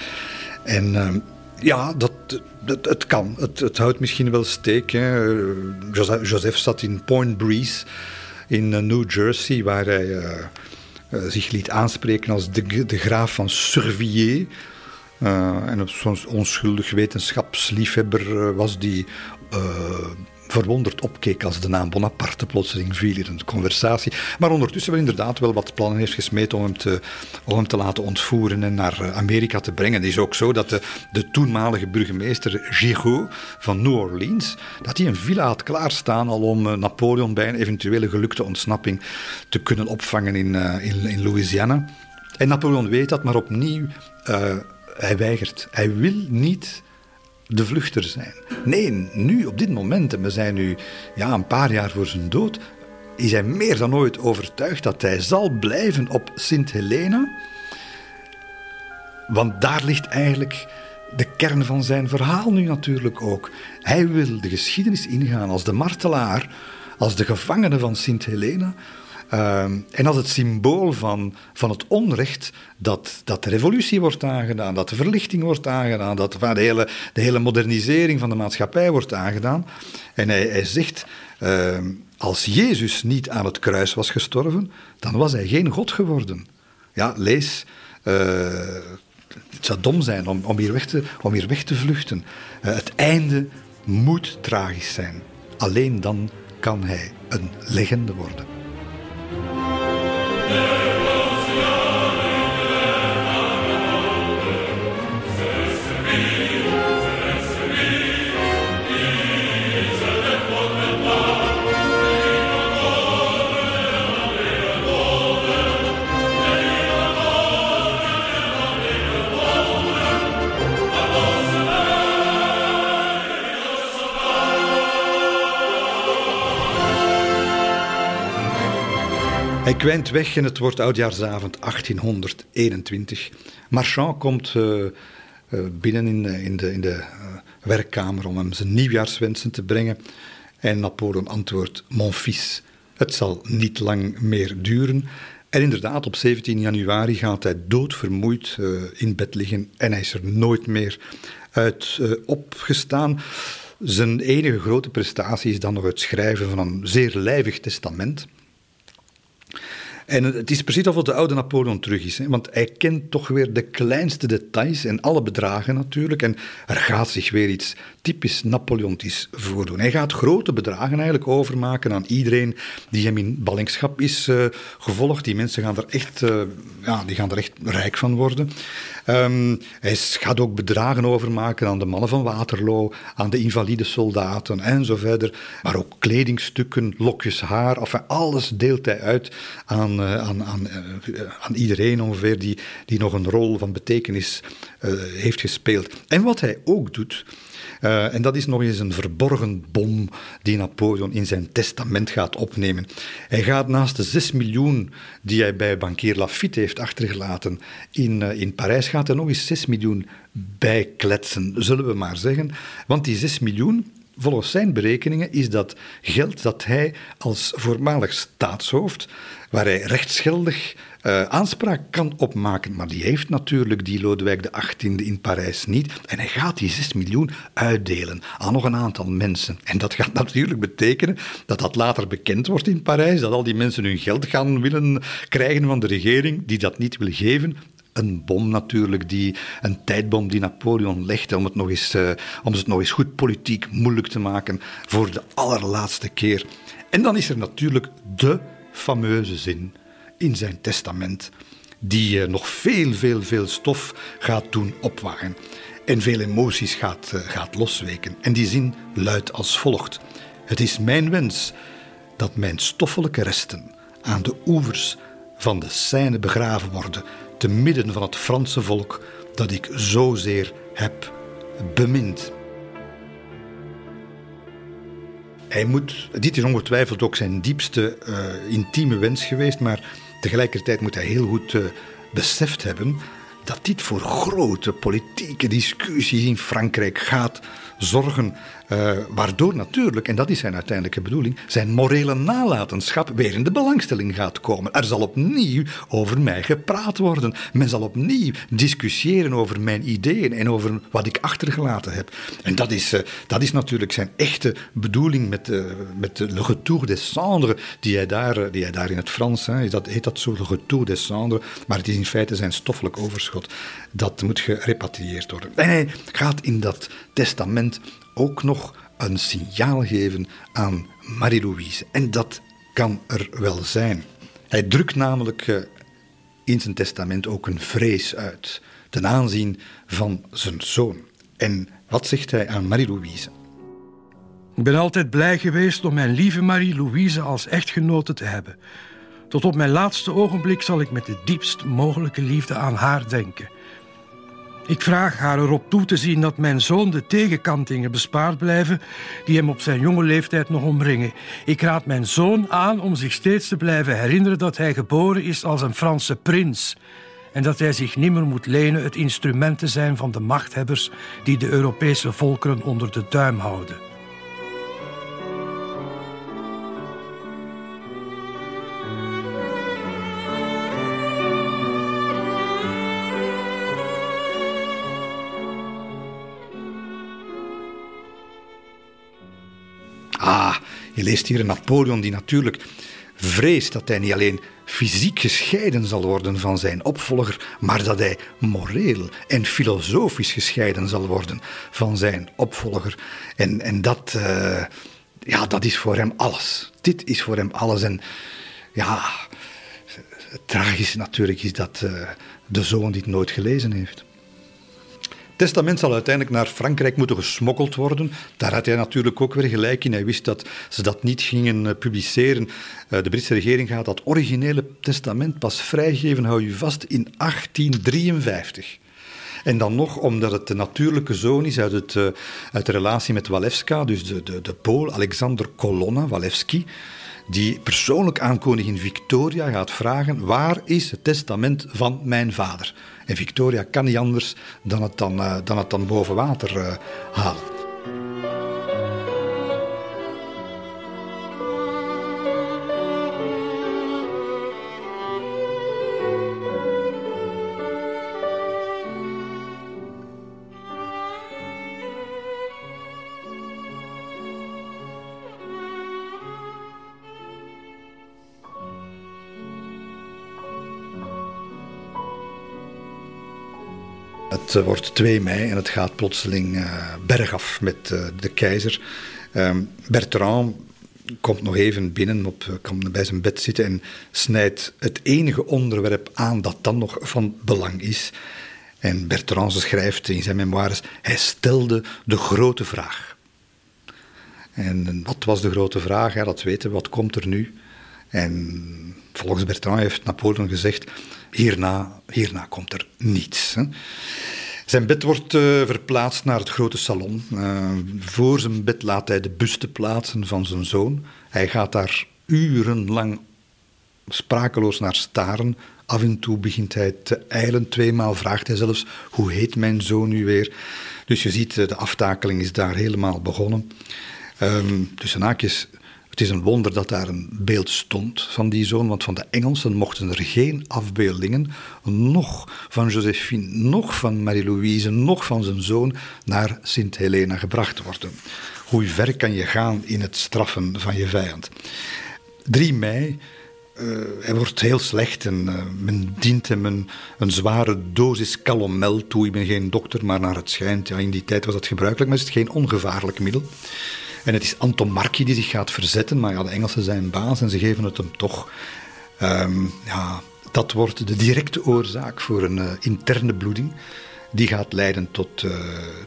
En um, ja, dat, dat, het kan. Het, het houdt misschien wel steek. Joseph, zat in Point Breeze in uh, New Jersey, waar hij uh, uh, zich liet aanspreken als de, de graaf van Surveiller. en zo'n onschuldig wetenschapsliefhebber was die verwonderd opkeek als de naam Bonaparte plotseling viel in een conversatie. Maar ondertussen wel inderdaad wel wat plannen heeft gesmeed om hem te, om hem te laten ontvoeren en naar eh, Amerika te brengen. Het is ook zo dat de, de toenmalige burgemeester Giraud van New Orleans, dat hij een villa had klaarstaan al om eh, Napoleon bij een eventuele gelukte ontsnapping te kunnen opvangen in, uh, in, Louisiana. En Napoleon weet dat, maar opnieuw, hij weigert. Hij wil niet de vluchter zijn. Nee, nu, op dit moment, en we zijn nu ja, een paar jaar voor zijn dood, is hij meer dan ooit overtuigd dat hij zal blijven op Sint Helena. Want daar ligt eigenlijk de kern van zijn verhaal nu natuurlijk ook. Hij wil de geschiedenis ingaan als de martelaar, als de gevangene van Sint Helena. Ehm, en als het symbool van, van het onrecht dat, dat de revolutie wordt aangedaan, dat de verlichting wordt aangedaan, dat de, hele, de hele modernisering van de maatschappij wordt aangedaan. En hij, hij zegt, ehm, als Jezus niet aan het kruis was gestorven, dan was hij geen God geworden. Ja, lees. Uh, het zou dom zijn om, om, hier, weg te, om hier weg te vluchten. Uh, het einde moet tragisch zijn. Alleen dan kan hij een legende worden. there. Hij kwijnt weg en het wordt oudjaarsavond 1821. Marchand komt uh, uh, binnen in, in de, in de uh, werkkamer om hem zijn nieuwjaarswensen te brengen. En Napoleon antwoordt: Mon fils, het zal niet lang meer duren. En inderdaad, op 17 januari gaat hij doodvermoeid in bed liggen en hij is er nooit meer uit opgestaan. Zijn enige grote prestatie is dan nog het schrijven van een zeer lijvig testament. En het is precies alsof de oude Napoleon terug is. Hè? Want hij kent toch weer de kleinste details en alle bedragen natuurlijk. En er gaat zich weer iets typisch Napoleontisch voordoen. Hij gaat grote bedragen eigenlijk overmaken aan iedereen die hem in ballingschap is uh, gevolgd. Die mensen gaan er echt, uh, ja, die gaan er echt rijk van worden. Um, hij gaat ook bedragen overmaken aan de mannen van Waterloo, aan de invalide soldaten en zo verder. Maar ook kledingstukken, lokjes haar, enfin, alles deelt hij uit aan, uh, aan, aan, aan iedereen ongeveer die, die nog een rol van betekenis heeft gespeeld. En wat hij ook doet, uh, en dat is nog eens een verborgen bom die Napoleon in zijn testament gaat opnemen. Hij gaat naast de 6 miljoen die hij bij bankier Lafitte heeft achtergelaten in, uh, in Parijs, gaat er nog eens 6 miljoen bijkletsen, zullen we maar zeggen. Want die 6 miljoen, volgens zijn berekeningen, is dat geld dat hij als voormalig staatshoofd, waar hij rechtsgeldig uh, aanspraak kan opmaken. Maar die heeft natuurlijk die Lodewijk XVIII in Parijs niet. En hij gaat die 6 miljoen uitdelen aan nog een aantal mensen. En dat gaat natuurlijk betekenen dat dat later bekend wordt in Parijs, dat al die mensen hun geld gaan willen krijgen van de regering, die dat niet wil geven een bom natuurlijk, die, een tijdbom die Napoleon legde om het, nog eens, uh, om het nog eens goed politiek moeilijk te maken voor de allerlaatste keer. En dan is er natuurlijk de fameuze zin in zijn testament, die uh, nog veel, veel, veel stof gaat doen opwaaien en veel emoties gaat, uh, gaat losweken. En die zin luidt als volgt: Het is mijn wens dat mijn stoffelijke resten aan de oevers van de Seine begraven worden, te midden van het Franse volk dat ik zozeer heb bemind. Hij moet, dit is ongetwijfeld ook zijn diepste uh, intieme wens geweest, maar tegelijkertijd moet hij heel goed uh, beseft hebben dat dit voor grote politieke discussies in Frankrijk gaat zorgen. Uh, waardoor natuurlijk, en dat is zijn uiteindelijke bedoeling, zijn morele nalatenschap weer in de belangstelling gaat komen. Er zal opnieuw over mij gepraat worden. Men zal opnieuw discussiëren over mijn ideeën en over wat ik achtergelaten heb. En dat is, uh, dat is natuurlijk zijn echte bedoeling met, uh, met Le Retour des Cendres, die hij daar, die hij daar in het Frans, hè, dat, heet dat zo, Le Retour des Cendres, maar het is in feite zijn stoffelijk overschot. Dat moet gerepatrieerd worden. En hij gaat in dat testament ook nog een signaal geven aan Marie-Louise. En dat kan er wel zijn. Hij drukt namelijk eh, in zijn testament ook een vrees uit ten aanzien van zijn zoon. En wat zegt hij aan Marie-Louise? Ik ben altijd blij geweest om mijn lieve Marie-Louise als echtgenote te hebben. Tot op mijn laatste ogenblik zal ik met de diepst mogelijke liefde aan haar denken. Ik vraag haar erop toe te zien dat mijn zoon de tegenkantingen bespaard blijven die hem op zijn jonge leeftijd nog omringen. Ik raad mijn zoon aan om zich steeds te blijven herinneren dat hij geboren is als een Franse prins en dat hij zich nimmer moet lenen het instrument te zijn van de machthebbers die de Europese volkeren onder de duim houden. Je leest hier een Napoleon die natuurlijk vreest dat hij niet alleen fysiek gescheiden zal worden van zijn opvolger, maar dat hij moreel en filosofisch gescheiden zal worden van zijn opvolger. En, en dat, uh, ja, dat is voor hem alles. Dit is voor hem alles. En ja, het tragische natuurlijk is dat uh, de zoon dit nooit gelezen heeft testament zal uiteindelijk naar Frankrijk moeten gesmokkeld worden. Daar had hij natuurlijk ook weer gelijk in. Hij wist dat ze dat niet gingen eh, publiceren. Eh, de Britse regering gaat dat originele testament pas vrijgeven, hou je vast, in 1853. En dan nog omdat het de natuurlijke zoon is uit, het, uh, uit de relatie met Walewska, dus de, de, de Pool, Alexander Kolonna Walewski, die persoonlijk aan koningin Victoria gaat vragen: waar is het testament van mijn vader? En Victoria kan niet anders dan het dan, uh, dan, het dan boven water uh, halen. Het wordt 2 mei en het gaat plotseling uh, bergaf met uh, de keizer. Um, Bertrand komt nog even binnen, op, eh, komt bij zijn bed zitten en snijdt het enige onderwerp aan dat dan nog van belang is. En Bertrand schrijft in zijn memoires, hij stelde de grote vraag. En wat was de grote vraag? Ja, dat weten we, wat komt er nu? En volgens Bertrand heeft Napoleon gezegd, hierna, hierna komt er niets. Hè. Zijn bed wordt uh, verplaatst naar het grote salon. Uh, voor zijn bed laat hij de buste plaatsen van zijn zoon. Hij gaat daar urenlang sprakeloos naar staren. Af en toe begint hij te eilen. Tweemaal vraagt hij zelfs: hoe heet mijn zoon nu weer? Dus je ziet, eh, de aftakeling is daar helemaal begonnen. Um, tussen haakjes het is een wonder dat daar een beeld stond van die zoon, want van de Engelsen mochten er geen afbeeldingen, nog van Josephine, nog van Marie-Louise, nog van zijn zoon, naar Sint Helena gebracht worden. Hoe ver kan je gaan in het straffen van je vijand? 3 mei uh, hij wordt heel slecht en uh, men dient hem een, een, zware dosis calomel toe. Ik ben geen dokter, maar naar het schijnt, ja, in die tijd was dat gebruikelijk, maar is het geen ongevaarlijk middel. En het is Anton Marchi die zich gaat verzetten, maar ja, de Engelsen zijn baas en ze geven het hem toch. Um, ja, dat wordt de directe oorzaak voor een uh, interne bloeding. Die gaat leiden tot, uh,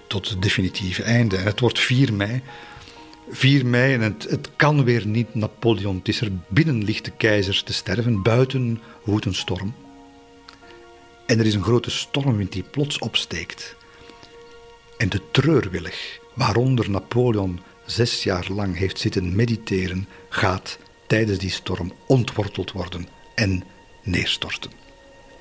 tot het definitieve einde. En het wordt 4 mei. 4 mei en het, het kan weer niet Napoleon. Het is er binnen ligt de keizer te sterven, buiten woedt een storm. En er is een grote stormwind die plots opsteekt. En de treurwillig, waaronder Napoleon zes jaar lang heeft zitten mediteren, gaat tijdens die storm ontworteld worden en neerstorten.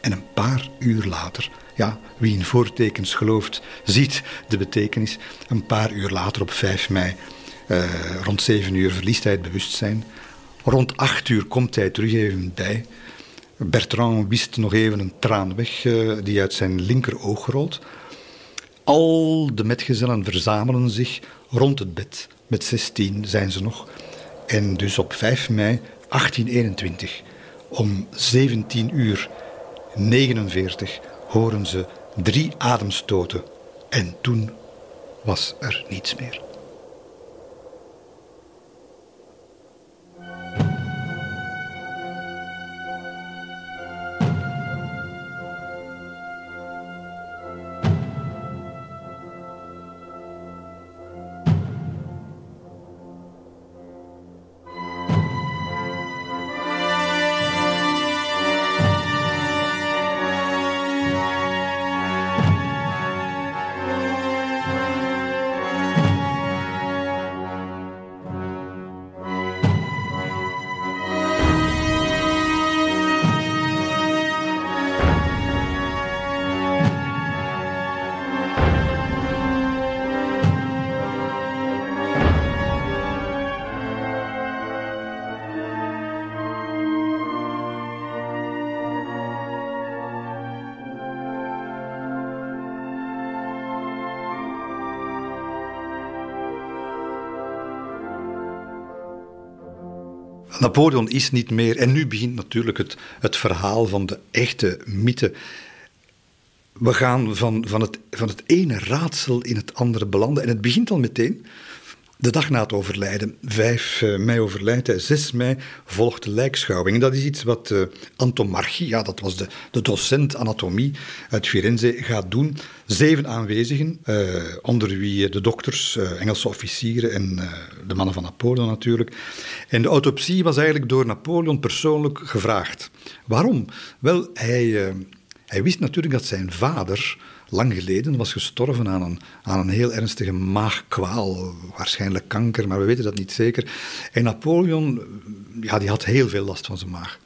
En een paar uur later, ja, wie in voortekens gelooft, ziet de betekenis. Een paar uur later, op 5 mei, eh, rond 7 uur, verliest hij het bewustzijn. Rond 8 uur komt hij terug even bij. Bertrand wist nog even een traan weg uh, die uit zijn linkeroog rolt. Al de metgezellen verzamelen zich rond het bed. Met 16 zijn ze nog. En dus op 5 mei 1821 om 17 uur 49 horen ze drie ademstoten. En toen was er niets meer. Napoleon is niet meer. En nu begint natuurlijk het, het verhaal van de echte mythe. We gaan van, van, het, van het ene raadsel in het andere belanden. En het begint al meteen de dag na het overlijden, 5 eh, mei overlijdt hij, 6 mei volgt de lijkschouwing. Dat is iets wat uh, Anton Marchi, ja, dat was de, de docent anatomie uit Firenze, gaat doen. Zeven aanwezigen, uh, onder wie de dokters, Engelse officieren en de mannen van Napoleon natuurlijk. En de autopsie was eigenlijk door Napoleon persoonlijk gevraagd. Waarom? Wel, hij, hij wist natuurlijk dat zijn vader lang geleden was gestorven aan een, aan een heel ernstige maagkwaal, waarschijnlijk kanker, maar we weten dat niet zeker. En Napoleon, ja, die had heel veel last van zijn maag.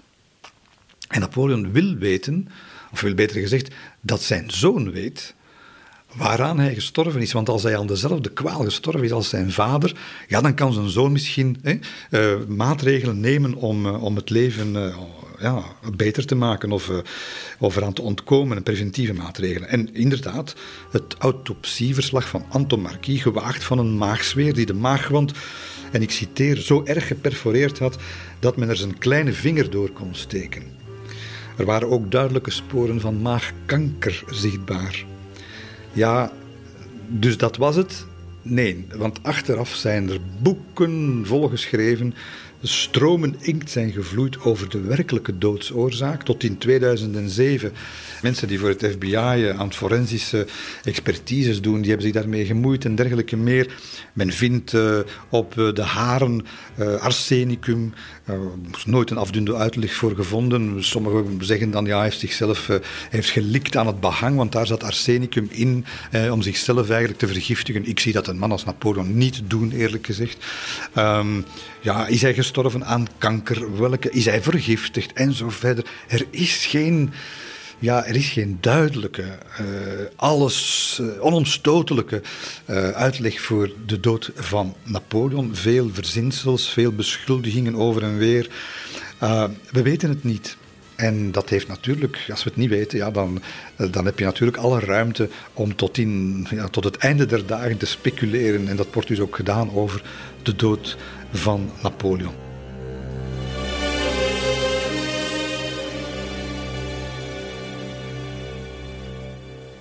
En Napoleon wil weten, of wil beter gezegd, dat zijn zoon weet waaraan hij gestorven is. Want als hij aan dezelfde kwaal gestorven is als zijn vader, ja, dan kan zijn zoon misschien hè, uh, maatregelen nemen om, uh, om het leven uh, ja, beter te maken of, uh, of eraan te ontkomen, preventieve maatregelen. En inderdaad, het autopsieverslag van Anton Marquis, gewaagd van een maagzweer die de maagwand, en ik citeer, zo erg geperforeerd had dat men er zijn kleine vinger door kon steken. Er waren ook duidelijke sporen van maagkanker zichtbaar. Ja, dus dat was het? Nee, want achteraf zijn er boeken volgeschreven stromen inkt zijn gevloeid over de werkelijke doodsoorzaak. Tot in 2007. Mensen die voor het FBI eh, aan forensische expertises doen, die hebben zich daarmee gemoeid en dergelijke meer. Men vindt uh, op eh, de haren arsenicum. Er is nooit een afdoende uitleg voor gevonden. Sommigen zeggen dan, ja, hij heeft zichzelf heeft gelikt aan het behang, want daar zat arsenicum in om zichzelf eigenlijk te vergiftigen. Ik zie dat een man als Napoleon niet doen, eerlijk gezegd. Um, ja, is hij gestorven aan kanker? Welke? Is hij vergiftigd? En zo verder. Er is geen, ja, er is geen duidelijke, uh, alles uh, onomstotelijke uh, uitleg voor de dood van Napoleon. Veel verzinsels, veel beschuldigingen over en weer. we weten het niet. En dat heeft natuurlijk, als we het niet weten, ja, dan, dan heb je natuurlijk alle ruimte om tot, in, ja, tot het einde der dagen te speculeren. En dat wordt dus ook gedaan over de dood van Napoleon.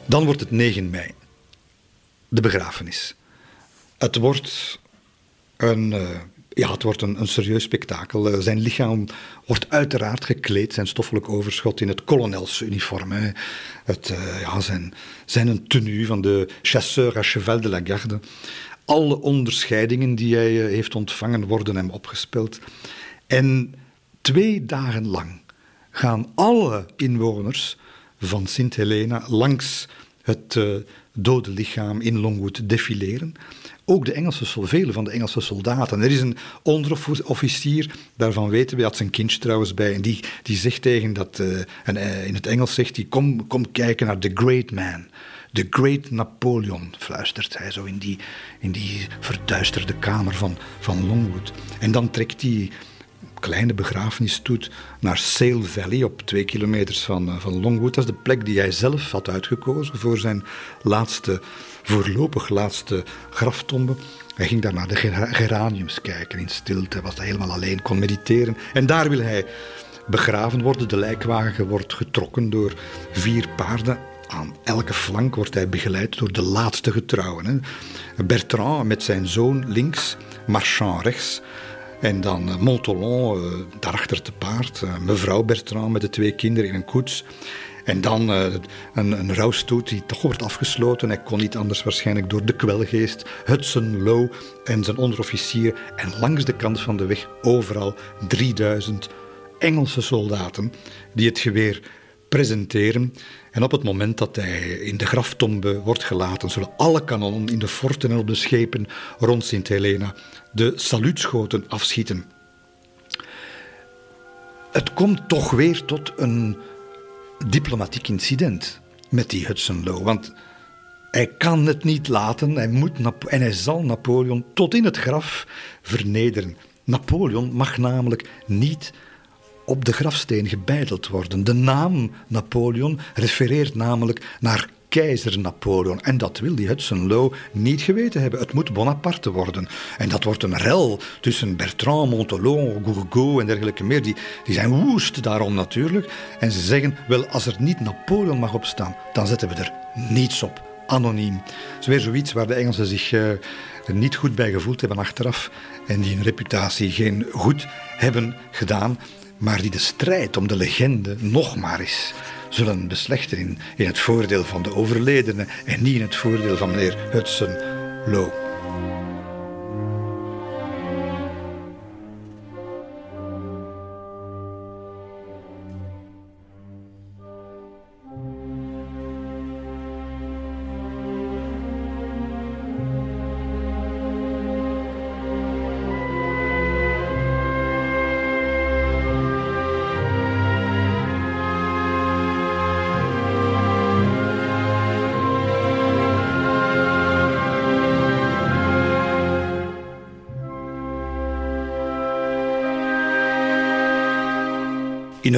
Dan wordt het 9 mei, de begrafenis. Het wordt een, uh, ja, het wordt een, een serieus spektakel. Uh, zijn lichaam wordt uiteraard gekleed, zijn stoffelijk overschot, in het kolonelsuniform. Het, uh, ja, zijn, zijn een tenue van de chasseur à cheval de la garde Alle onderscheidingen die hij heeft ontvangen worden hem opgespeld. En twee dagen lang gaan alle inwoners van Sint Helena langs het uh, dode lichaam in Longwood defileren. Ook de Engelse, vele van de Engelse soldaten. Er is een onderofficier, daarvan weten we, had zijn kindje trouwens bij, en die, die zegt tegen dat, uh, en, uh, in het Engels zegt hij, kom, kom kijken naar The Great Man. The Great Napoleon, fluistert hij zo in die, in die verduisterde kamer van, van Longwood. En dan trekt hij kleine begrafenisstoet naar Sale Valley op twee kilometers van, eh, van Longwood. Dat is de plek die hij zelf had uitgekozen voor zijn laatste, voorlopig laatste graftombe. Hij ging daar naar de geraniums kijken in stilte, was hij helemaal alleen, kon mediteren. En daar wil hij begraven worden. De lijkwagen wordt getrokken door vier paarden. Aan elke flank wordt hij begeleid door de laatste getrouwen. Bertrand met zijn zoon links, Marchand rechts. En dan uh, Montolon, uh, daarachter te paard. Uh, mevrouw Bertrand met de twee kinderen in een koets. En dan een, een rouwstoet die toch wordt afgesloten. Hij kon niet anders waarschijnlijk door de kwelgeest. Hudson Lowe en zijn onderofficier. En langs de kant van de weg overal 3000 Engelse soldaten die het geweer presenteren. En op het moment dat hij in de graftombe wordt gelaten, zullen alle kanonnen in de forten en op de schepen rond Sint Helena de saluutschoten afschieten. Het komt toch weer tot een diplomatiek incident met die Hudson. Want hij kan het niet laten hij moet en hij zal Napoleon tot in het graf vernederen. Napoleon mag namelijk niet op de grafsteen gebeiteld worden. De naam Napoleon refereert namelijk naar keizer Napoleon. En dat wil die Hudson Lowe niet geweten hebben. Het moet Bonaparte worden. En dat wordt een rel tussen Bertrand, Montelon, Gourgaud en dergelijke meer. Die, die zijn woest daarom natuurlijk. En ze zeggen, wel, als er niet Napoleon mag opstaan, dan zetten we er niets op. Anoniem. Dat is weer zoiets waar de Engelsen zich er niet goed bij gevoeld hebben achteraf. En die hun reputatie geen goed hebben gedaan maar die de strijd om de legende nog maar eens zullen beslechten in, in het voordeel van de overledene en niet in het voordeel van meneer Hudson Lowe.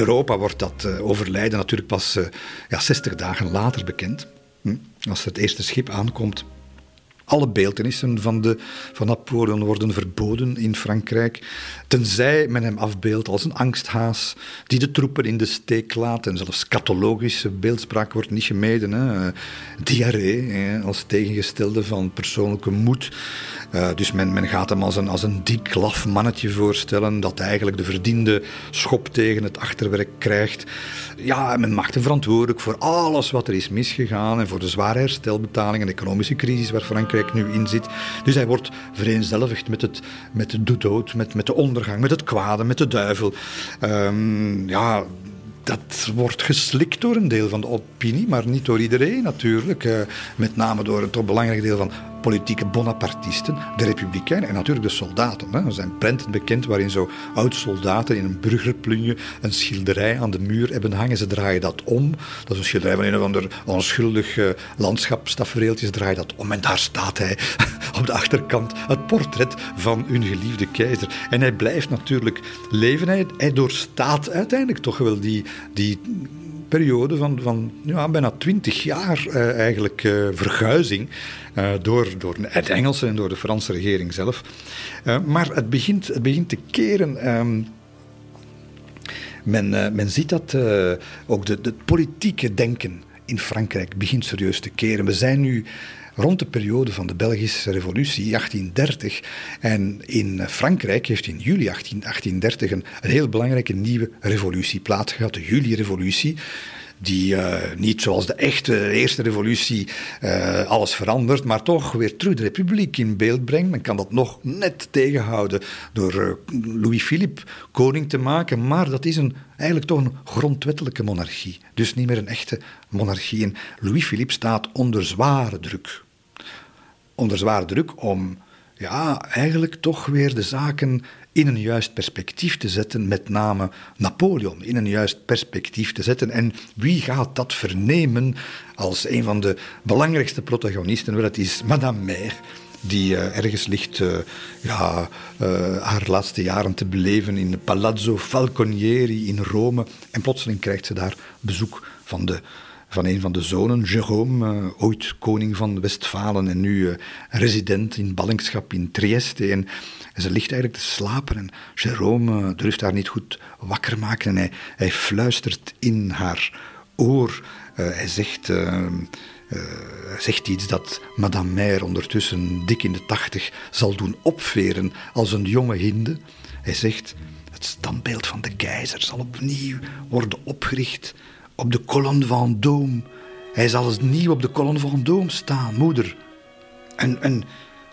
Europa wordt dat uh, overlijden natuurlijk pas uh, ja, 60 dagen later bekend. Hm? Als het eerste schip aankomt. Alle beeldenissen van, de, van Napoleon worden verboden in Frankrijk. Tenzij men hem afbeeldt als een angsthaas die de troepen in de steek laat. En zelfs catalogische beeldspraak wordt niet gemeden. Hè. Diarree hè, als tegengestelde van persoonlijke moed. Uh, dus men, men gaat hem als een, als een dik, laf mannetje voorstellen dat eigenlijk de verdiende schop tegen het achterwerk krijgt. Ja, men maakt hem verantwoordelijk voor alles wat er is misgegaan en voor de zware herstelbetaling en economische crisis waar Frankrijk nu in zit. Dus hij wordt vereenzelvigd met, het, met de dood, met, met de ondergang, met het kwade, met de duivel. Um, ja, dat wordt geslikt door een deel van de opinie, maar niet door iedereen natuurlijk. Uh, met name door een toch belangrijk deel van politieke Bonapartisten, de Republikeinen en natuurlijk de soldaten. Hè. Er zijn prenten bekend waarin zo oud-soldaten in een burgerplunje een schilderij aan de muur hebben hangen. Ze draaien dat om. Dat is een schilderij van een of ander onschuldig uh, landschapstafereeltje. Ze draaien dat om en daar staat hij <laughs> op de achterkant het portret van hun geliefde keizer. En hij blijft natuurlijk leven. Hij, hij doorstaat uiteindelijk toch wel die, die periode van, van bijna twintig jaar uh, eigenlijk uh, verguizing uh, door, door het Engelse en door de Franse regering zelf. maar het begint, het begint te keren. Um, men, men ziet dat ook de politieke denken in Frankrijk begint serieus te keren. We zijn nu rond de periode van de Belgische Revolutie, 1830. En in Frankrijk heeft in juli 18, 1830 een, heel belangrijke nieuwe revolutie plaatsgehad, de Juli-revolutie die eh, niet zoals de echte eerste revolutie uh, alles verandert, maar toch weer terug de republiek in beeld brengt. Men kan dat nog net tegenhouden door uh, Louis-Philippe koning te maken, maar dat is een, eigenlijk toch een grondwettelijke monarchie. Dus niet meer een echte monarchie. En Louis-Philippe staat onder zware druk. Onder zware druk om ja, eigenlijk toch weer de zaken in een juist perspectief te zetten, met name Napoleon in een juist perspectief te zetten. En wie gaat dat vernemen als een van de belangrijkste protagonisten? Wel, het is Madame Mère die uh, ergens ligt uh, ja, uh, haar laatste jaren te beleven in Palazzo Falconieri in Rome. En plotseling krijgt ze daar bezoek van de van een van de zonen, Jérôme, uh, ooit koning van Westfalen en nu uh, resident in ballingschap in Trieste. En, ze ligt eigenlijk te slapen en Jérôme uh, durft haar niet goed wakker maken en hij, fluistert in haar oor. hij zegt... zegt iets dat Madame Mère ondertussen dik in de tachtig zal doen opveren als een jonge hinde. Hij zegt: Het standbeeld van de keizer zal opnieuw worden opgericht op de Colonne Vendôme. Hij zal eens nieuw op de Colonne Vendôme staan, moeder. En, en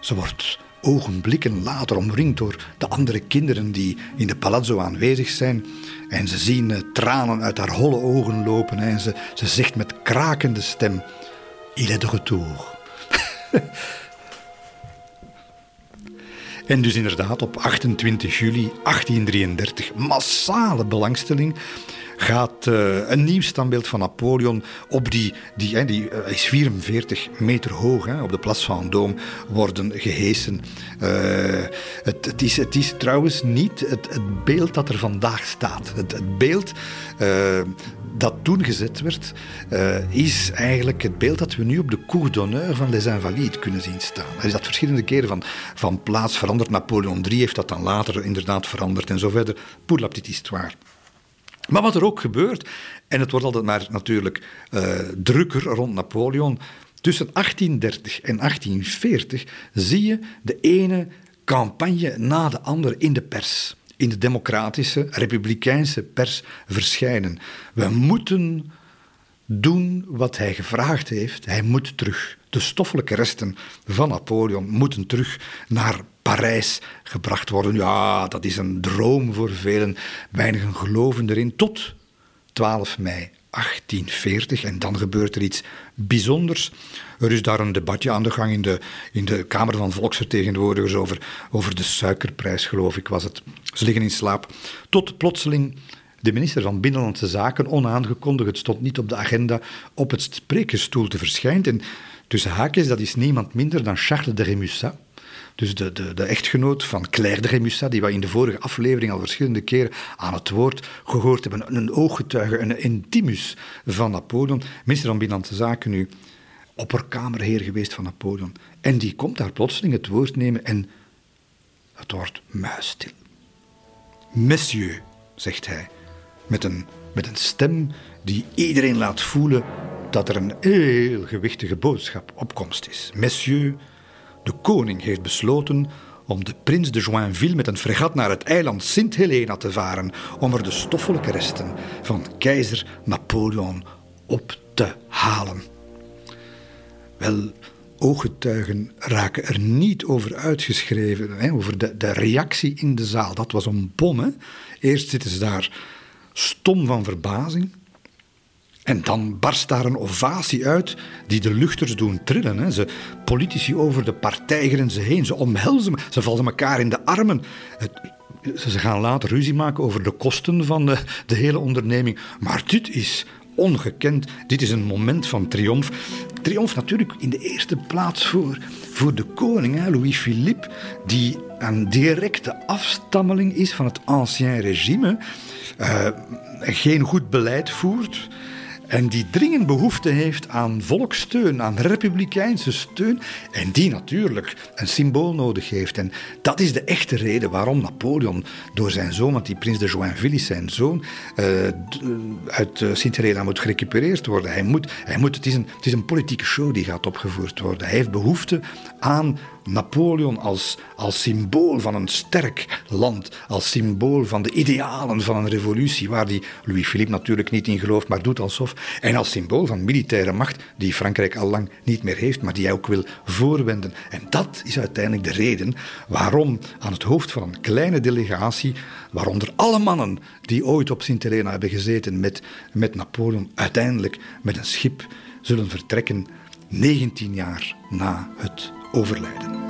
ze wordt ogenblikken later omringd door de andere kinderen die in de palazzo aanwezig zijn. En ze zien uh, tranen uit haar holle ogen lopen. En ze, ze zegt met krakende stem: Il est de retour. <laughs> en dus inderdaad, op 28 juli 1833, massale belangstelling gaat uh, een nieuw standbeeld van Napoleon op die, die, die uh, is 44 meter hoog, op de Place Vendôme, worden gehesen. Uh, het, het, is, het is trouwens niet het, het beeld dat er vandaag staat. Het, het beeld dat toen gezet werd, is eigenlijk het beeld dat we nu op de Cour d'honneur van Les Invalides kunnen zien staan. Er is dat verschillende keren van, van plaats veranderd. Napoleon III heeft dat dan later inderdaad veranderd en zo verder. Pour la petite histoire. Maar wat er ook gebeurt, en het wordt altijd maar natuurlijk uh, drukker rond Napoleon, tussen 1830 en 1840 zie je de ene campagne na de andere in de pers, in de democratische, republikeinse pers verschijnen. We moeten doen wat hij gevraagd heeft. Hij moet terug. De stoffelijke resten van Napoleon moeten terug naar Gebracht worden. Ja, dat is een droom voor velen. Weinigen geloven erin. Tot 12 mei 1840. En dan gebeurt er iets bijzonders. Er is daar een debatje aan de gang in de, in de Kamer van Volksvertegenwoordigers over, over de suikerprijs, geloof ik was het. Ze liggen in slaap. Tot plotseling de minister van Binnenlandse Zaken, onaangekondigd, het stond niet op de agenda, op het sprekersstoel te verschijnen. En tussen haakjes, dat is niemand minder dan Charles de Remusat. Dus de, de, de, echtgenoot van Claire de Remusat, die we in de vorige aflevering al verschillende keren aan het woord gehoord hebben. Een ooggetuige, een intimus van Napoleon. Minister van Binnenlandse Zaken nu, opperkamerheer geweest van Napoleon. En die komt daar plotseling het woord nemen en het wordt muisstil. Monsieur, zegt hij, met een, met een stem die iedereen laat voelen dat er een heel gewichtige boodschap op komst is. Monsieur, de koning heeft besloten om de prins de Joinville met een fregat naar het eiland Sint Helena te varen om er de stoffelijke resten van keizer Napoleon op te halen. Wel, ooggetuigen raken er niet over uitgeschreven, hè, over de, de reactie in de zaal. Dat was een bom. Hè. Eerst zitten ze daar stom van verbazing. En dan barst daar een ovatie uit die de luchters doen trillen. Hè. Ze, politici over de partijgrenzen heen, ze omhelzen, ze vallen elkaar in de armen. Het, ze gaan later ruzie maken over de kosten van de, de hele onderneming. Maar dit is ongekend. Dit is een moment van triomf. Triomf natuurlijk in de eerste plaats voor, voor de koning, Louis-Philippe, die een directe afstammeling is van het ancien regime, uh, geen goed beleid voert en die dringend behoefte heeft aan volkssteun, aan republikeinse steun. En die natuurlijk een symbool nodig heeft. En dat is de echte reden waarom Napoleon door zijn zoon, want die prins de Joinville is zijn zoon, uh, uit uh, Sint-Helena moet gerecupereerd worden. Hij moet, hij moet, het, is een, het is een politieke show die gaat opgevoerd worden. Hij heeft behoefte aan Napoleon als, als symbool van een sterk land, als symbool van de idealen van een revolutie, waar die Louis-Philippe natuurlijk niet in gelooft, maar doet alsof En als symbool van militaire macht die Frankrijk al lang niet meer heeft, maar die hij ook wil voorwenden. En dat is uiteindelijk de reden waarom aan het hoofd van een kleine delegatie, waaronder alle mannen die ooit op Sint Helena hebben gezeten met, met Napoleon, uiteindelijk met een schip zullen vertrekken 19 jaar na het overlijden.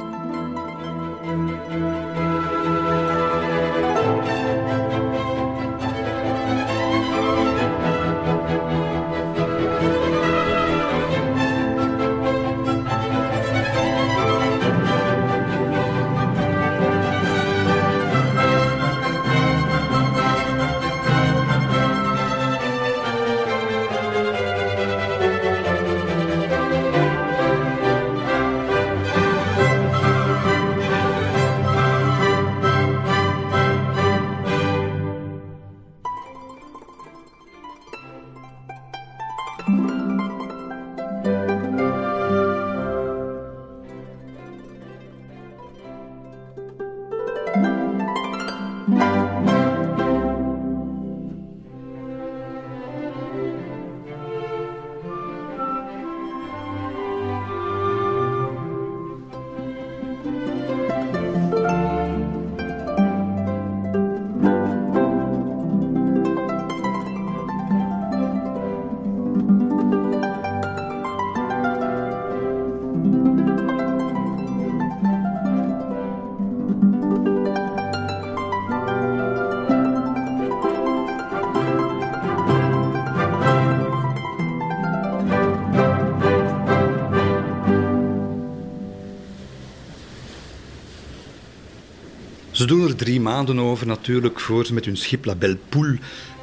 Ze doen er drie maanden over natuurlijk voor ze met hun schip La Belle Poule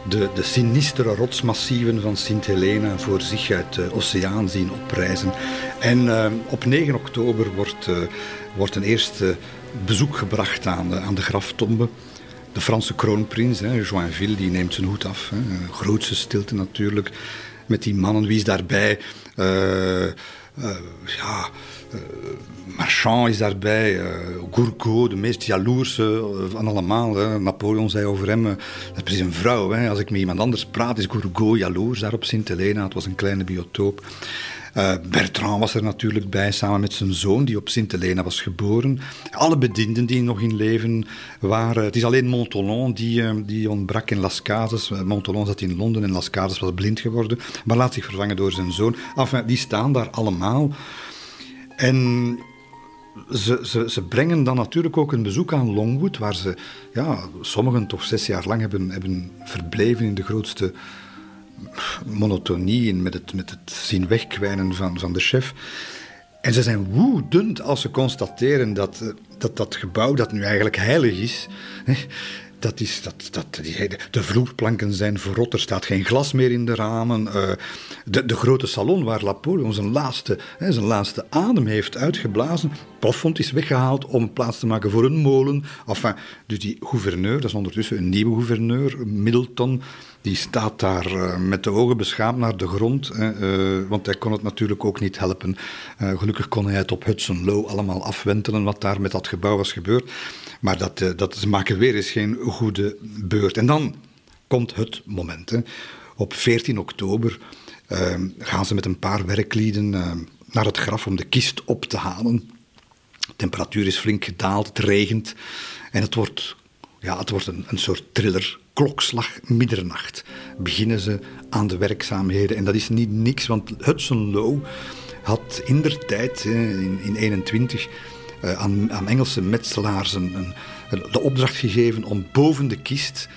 de, de sinistere rotsmassieven van Sint Helena voor zich uit de oceaan zien oprijzen. En uh, op 9 oktober wordt, uh, wordt een eerste bezoek gebracht aan de, aan de graftombe. De Franse kroonprins, hè, Joinville, die neemt zijn hoed af. Hè. Grootste stilte natuurlijk. Met die mannen, wie is daarbij? Uh, ja, uh, Marchand is daarbij, uh, Gourgaud, de meest jaloerse van allemaal. Hè. Napoleon zei over hem, dat is een vrouw. Als ik met iemand anders praat, is Gourgaud jaloers daar op Sint Helena. Het was een kleine biotoop. Uh, Bertrand was er natuurlijk bij, samen met zijn zoon, die op Sint Helena was geboren. Alle bedienden die nog in leven waren. Het is alleen Montolon die, uh, die ontbrak in Las Casas. Montolon zat in Londen en Las Casas was blind geworden, maar laat zich vervangen door zijn zoon. Enfin, die staan daar allemaal. En ze, ze, ze, brengen dan natuurlijk ook een bezoek aan Longwood, waar ze, ja, sommigen toch zes jaar lang hebben, hebben verbleven in de grootste monotonie en met het, met het zien wegkwijnen van, van de chef. En ze zijn woedend als ze constateren dat dat, dat gebouw, dat nu eigenlijk heilig is, dat is, dat, dat, die, de vloerplanken zijn verrot, er staat geen glas meer in de ramen. Uh, de, de grote salon waar Napoleon zijn laatste, hè, zijn laatste adem heeft uitgeblazen, plafond is weggehaald om plaats te maken voor een molen. Enfin, dus die gouverneur, dat is ondertussen een nieuwe gouverneur, Middleton, die staat daar uh, met de ogen beschaamd naar de grond, uh, want hij kon het natuurlijk ook niet helpen. gelukkig kon hij het op Hudson Low allemaal afwentelen wat daar met dat gebouw was gebeurd. Maar dat, uh, dat ze maken weer eens geen goede beurt. En dan komt het moment. Hè. Op 14 oktober uh, gaan ze met een paar werklieden uh, naar het graf om de kist op te halen. De temperatuur is flink gedaald, het regent en het wordt, ja, het wordt een, een soort thriller. Klokslag middernacht beginnen ze aan de werkzaamheden. En dat is niet niks, want Hudson Lowe had in der tijd, in, in 21 uh, aan, aan, Engelse metselaars een, de opdracht gegeven om boven de kist,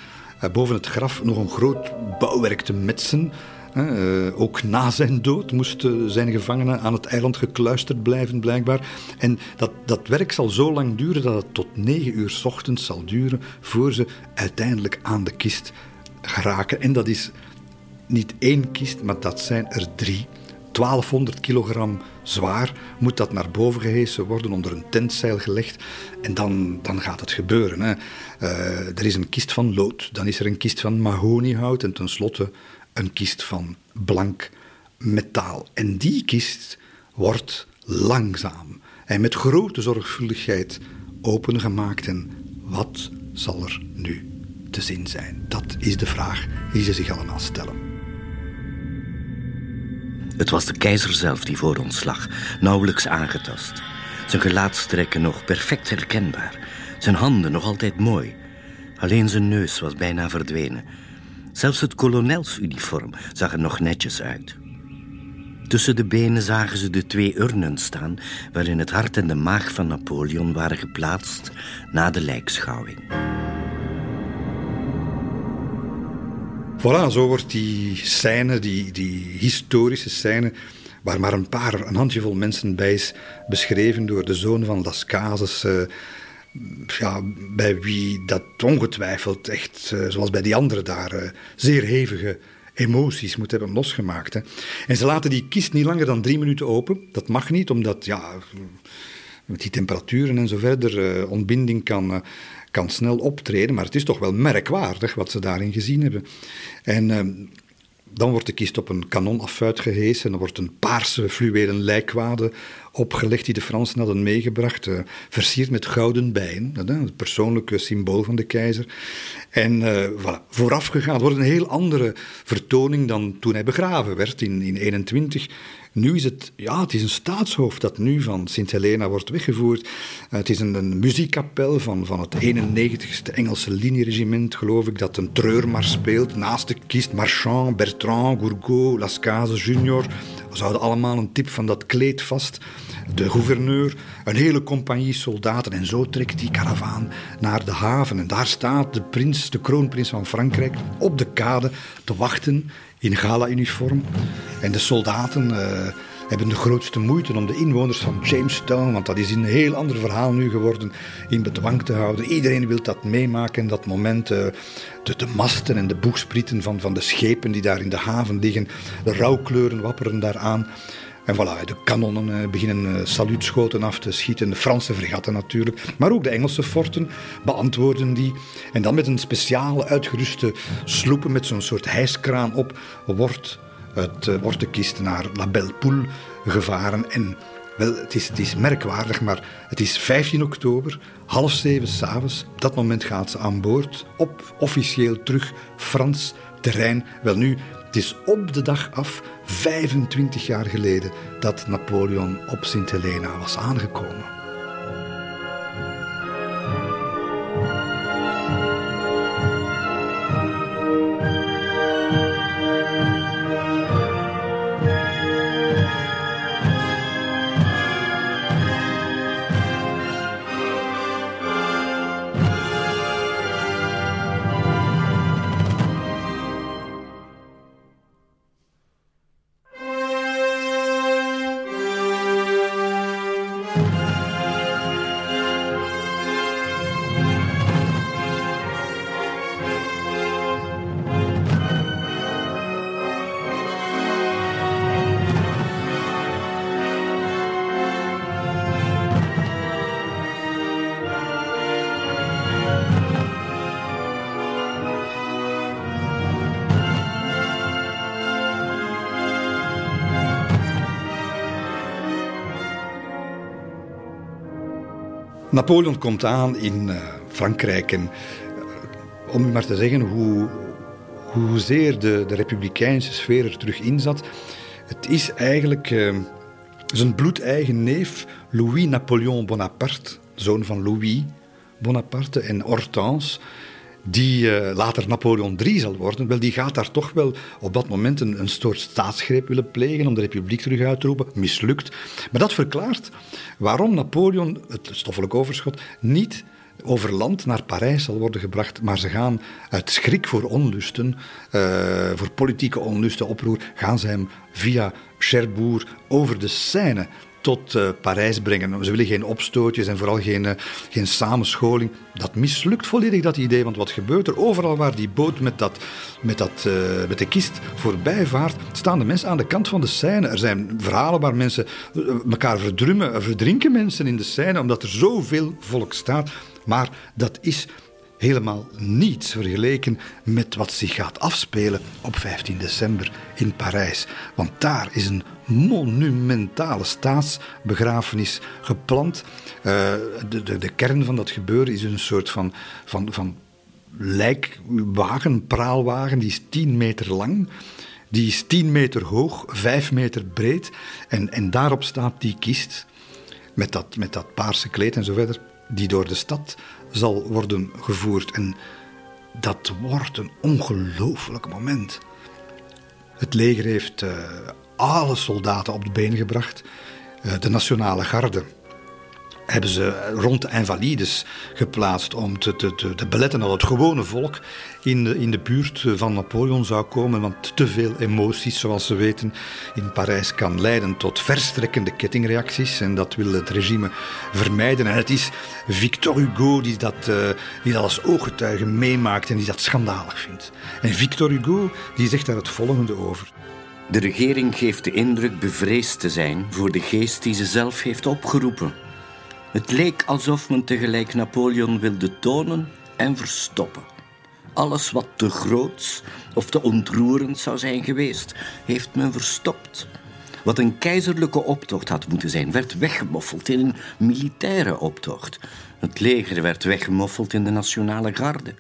uh, boven het graf, nog een groot bouwwerk te metsen. Uh, ook na zijn dood moesten zijn gevangenen aan het eiland gekluisterd blijven, blijkbaar. En dat, dat werk zal zo lang duren dat het tot negen uur s ochtends zal duren voor ze uiteindelijk aan de kist geraken. En dat is niet één kist, maar dat zijn er drie. 1200 kilogram zwaar moet dat naar boven gehesen worden, onder een tentzeil gelegd. En dan, dan gaat het gebeuren. Hè. Uh, er is een kist van lood, dan is er een kist van mahoniehout en tenslotte een kist van blank metaal. En die kist wordt langzaam en met grote zorgvuldigheid opengemaakt. En wat zal er nu te zien zijn? Dat is de vraag die ze zich allemaal stellen. Het was de keizer zelf die voor ons lag, nauwelijks aangetast. Zijn gelaatstrekken nog perfect herkenbaar. Zijn handen nog altijd mooi. Alleen zijn neus was bijna verdwenen. Zelfs het kolonelsuniform zag er nog netjes uit. Tussen de benen zagen ze de twee urnen staan... waarin het hart en de maag van Napoleon waren geplaatst na de lijkschouwing. Voilà, zo wordt die scène, die, die historische scène, waar maar een paar, een handjevol mensen bij is, beschreven door de zoon van Las Casas. Uh, ja, bij wie dat ongetwijfeld echt, uh, zoals bij die anderen daar, uh, zeer hevige emoties moet hebben losgemaakt. Hè. En ze laten die kist niet langer dan drie minuten open. Dat mag niet, omdat ja, met die temperaturen en zo verder ontbinding kan kan snel optreden, maar het is toch wel merkwaardig wat ze daarin gezien hebben. En ehm, dan wordt de kist op een kanon gehesen en er wordt een paarse fluwelen lijkwade opgelegd die de Fransen hadden meegebracht, uh, versierd met gouden bijen, het persoonlijke symbool van de keizer. En uh, voilà, voorafgegaan wordt een heel andere vertoning dan toen hij begraven werd in, in 21. Nu is het, ja, het is een staatshoofd dat nu van Sint Helena wordt weggevoerd. Uh, het is een, muziekkapel van, van het 91ste Engelse linieregiment, geloof ik, dat een treurmars speelt. Naast de kist Marchand, Bertrand, Gourgaud, Las Cases Junior. Ze houden allemaal een tip van dat kleed vast. De gouverneur, een hele compagnie soldaten. En zo trekt die karavaan naar de haven. En daar staat de prins, de kroonprins van Frankrijk, op de kade te wachten in gala-uniform. En de soldaten uh, hebben de grootste moeite om de inwoners van Jamestown, want dat is een heel ander verhaal nu geworden, in bedwang te houden. Iedereen wil dat meemaken, dat moment. Uh, de, de, masten en de boegsprieten van, van de schepen die daar in de haven liggen, de rouwkleuren wapperen daaraan. En voilà, de kanonnen eh, beginnen eh, saluutschoten af te schieten. De Franse fregatten natuurlijk. Maar ook de Engelse forten beantwoorden die. En dan met een speciale uitgeruste sloepen met zo'n soort hijskraan op wordt, het, eh, wordt de kist naar La Belle Poule gevaren. En wel, het is, het is merkwaardig, maar het is 15 oktober, half zeven s'avonds. Op dat moment gaat ze aan boord op officieel terug Frans terrein. Wel nu, het is op de dag af, 25 jaar geleden, dat Napoleon op Sint Helena was aangekomen. Napoleon komt aan in uh, Frankrijk. En uh, om maar te zeggen hoe, hoezeer de, de republikeinse sfeer er terug in zat. Het is eigenlijk uh, zijn bloedeigen neef Louis Napoleon Bonaparte, zoon van Louis Bonaparte en Hortense die uh, later Napoleon III zal worden, wel, die gaat daar toch wel op dat moment een, soort staatsgreep willen plegen om de republiek terug uit te roepen. Mislukt. Maar dat verklaart waarom Napoleon, het stoffelijk overschot, niet over land naar Parijs zal worden gebracht, maar ze gaan uit schrik voor onlusten, uh, voor politieke onlusten, oproer, gaan ze hem via Cherbourg over de Seine tot uh, Parijs brengen. Ze willen geen opstootjes en vooral geen, uh, geen samenscholing. Dat mislukt volledig, dat idee. Want wat gebeurt er? Overal waar die boot met, dat, met, dat, uh, met de kist voorbij vaart, staan de mensen aan de kant van de Seine. Er zijn verhalen waar mensen elkaar verdrummen, verdrinken mensen in de Seine, omdat er zoveel volk staat. Maar dat is helemaal niets vergeleken met wat zich gaat afspelen op 15 december in Parijs. Want daar is een monumentale staatsbegrafenis gepland. Uh, de, de, de, kern van dat gebeuren is een soort van, van, van lijkwagen, praalwagen, die is 10 meter lang. Die is 10 meter hoog, 5 meter breed. En, en daarop staat die kist met dat, met dat paarse kleed en zo verder, die door de stad zal worden gevoerd. En dat wordt een ongelooflijk moment. Het leger heeft uh, alle soldaten op de been gebracht. Uh, de Nationale Garde hebben ze rond de invalides geplaatst om te, te, te, te beletten dat het gewone volk in de, in de buurt van Napoleon zou komen. Want te veel emoties, zoals ze weten, in Parijs kan leiden tot verstrekkende kettingreacties. En dat wil het regime vermijden. En het is Victor Hugo die dat, uh, die dat als ooggetuige meemaakt en die dat schandalig vindt. En Victor Hugo die zegt daar het volgende over. De regering geeft de indruk bevreesd te zijn voor de geest die ze zelf heeft opgeroepen. Het leek alsof men tegelijk Napoleon wilde tonen en verstoppen. Alles wat te groots of te ontroerend zou zijn geweest, heeft men verstopt. Wat een keizerlijke optocht had moeten zijn, werd weggemoffeld in een militaire optocht. Het leger werd weggemoffeld in de Nationale Garde.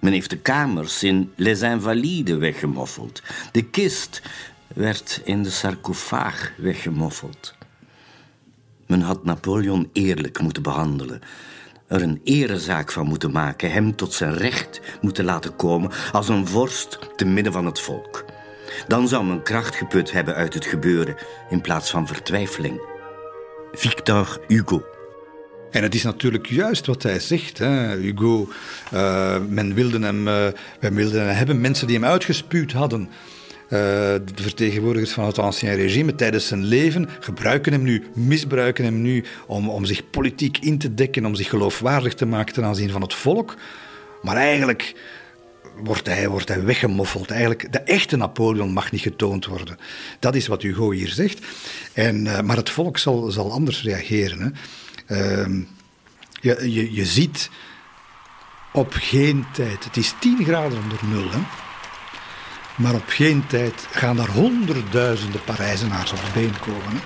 Men heeft de kamers in Les Invalides weggemoffeld. De kist werd in de sarcofaag weggemoffeld. Men had Napoleon eerlijk moeten behandelen. Er een erezaak van moeten maken, hem tot zijn recht moeten laten komen als een vorst te midden van het volk. Dan zou men kracht geput hebben uit het gebeuren in plaats van vertwijfeling. Victor Hugo. En het is natuurlijk juist wat hij zegt. Hè. Hugo, uh, men wilde hem, uh, wilden hem hebben, mensen die hem uitgespuwd hadden. Eh, de vertegenwoordigers van het ancien regime tijdens zijn leven gebruiken hem nu, misbruiken hem nu om, om zich politiek in te dekken, om zich geloofwaardig te maken ten aanzien van het volk. Maar eigenlijk wordt hij, wordt hij weggemoffeld. Eigenlijk, de echte Napoleon mag niet getoond worden. Dat is wat Hugo hier zegt. En, uh, maar het volk zal, zal anders reageren. Hè. Uh, je, je, je ziet op geen tijd, het is 10 graden onder nul. Hè. Maar op geen tijd gaan daar honderdduizenden Parijzenaars op de been komen.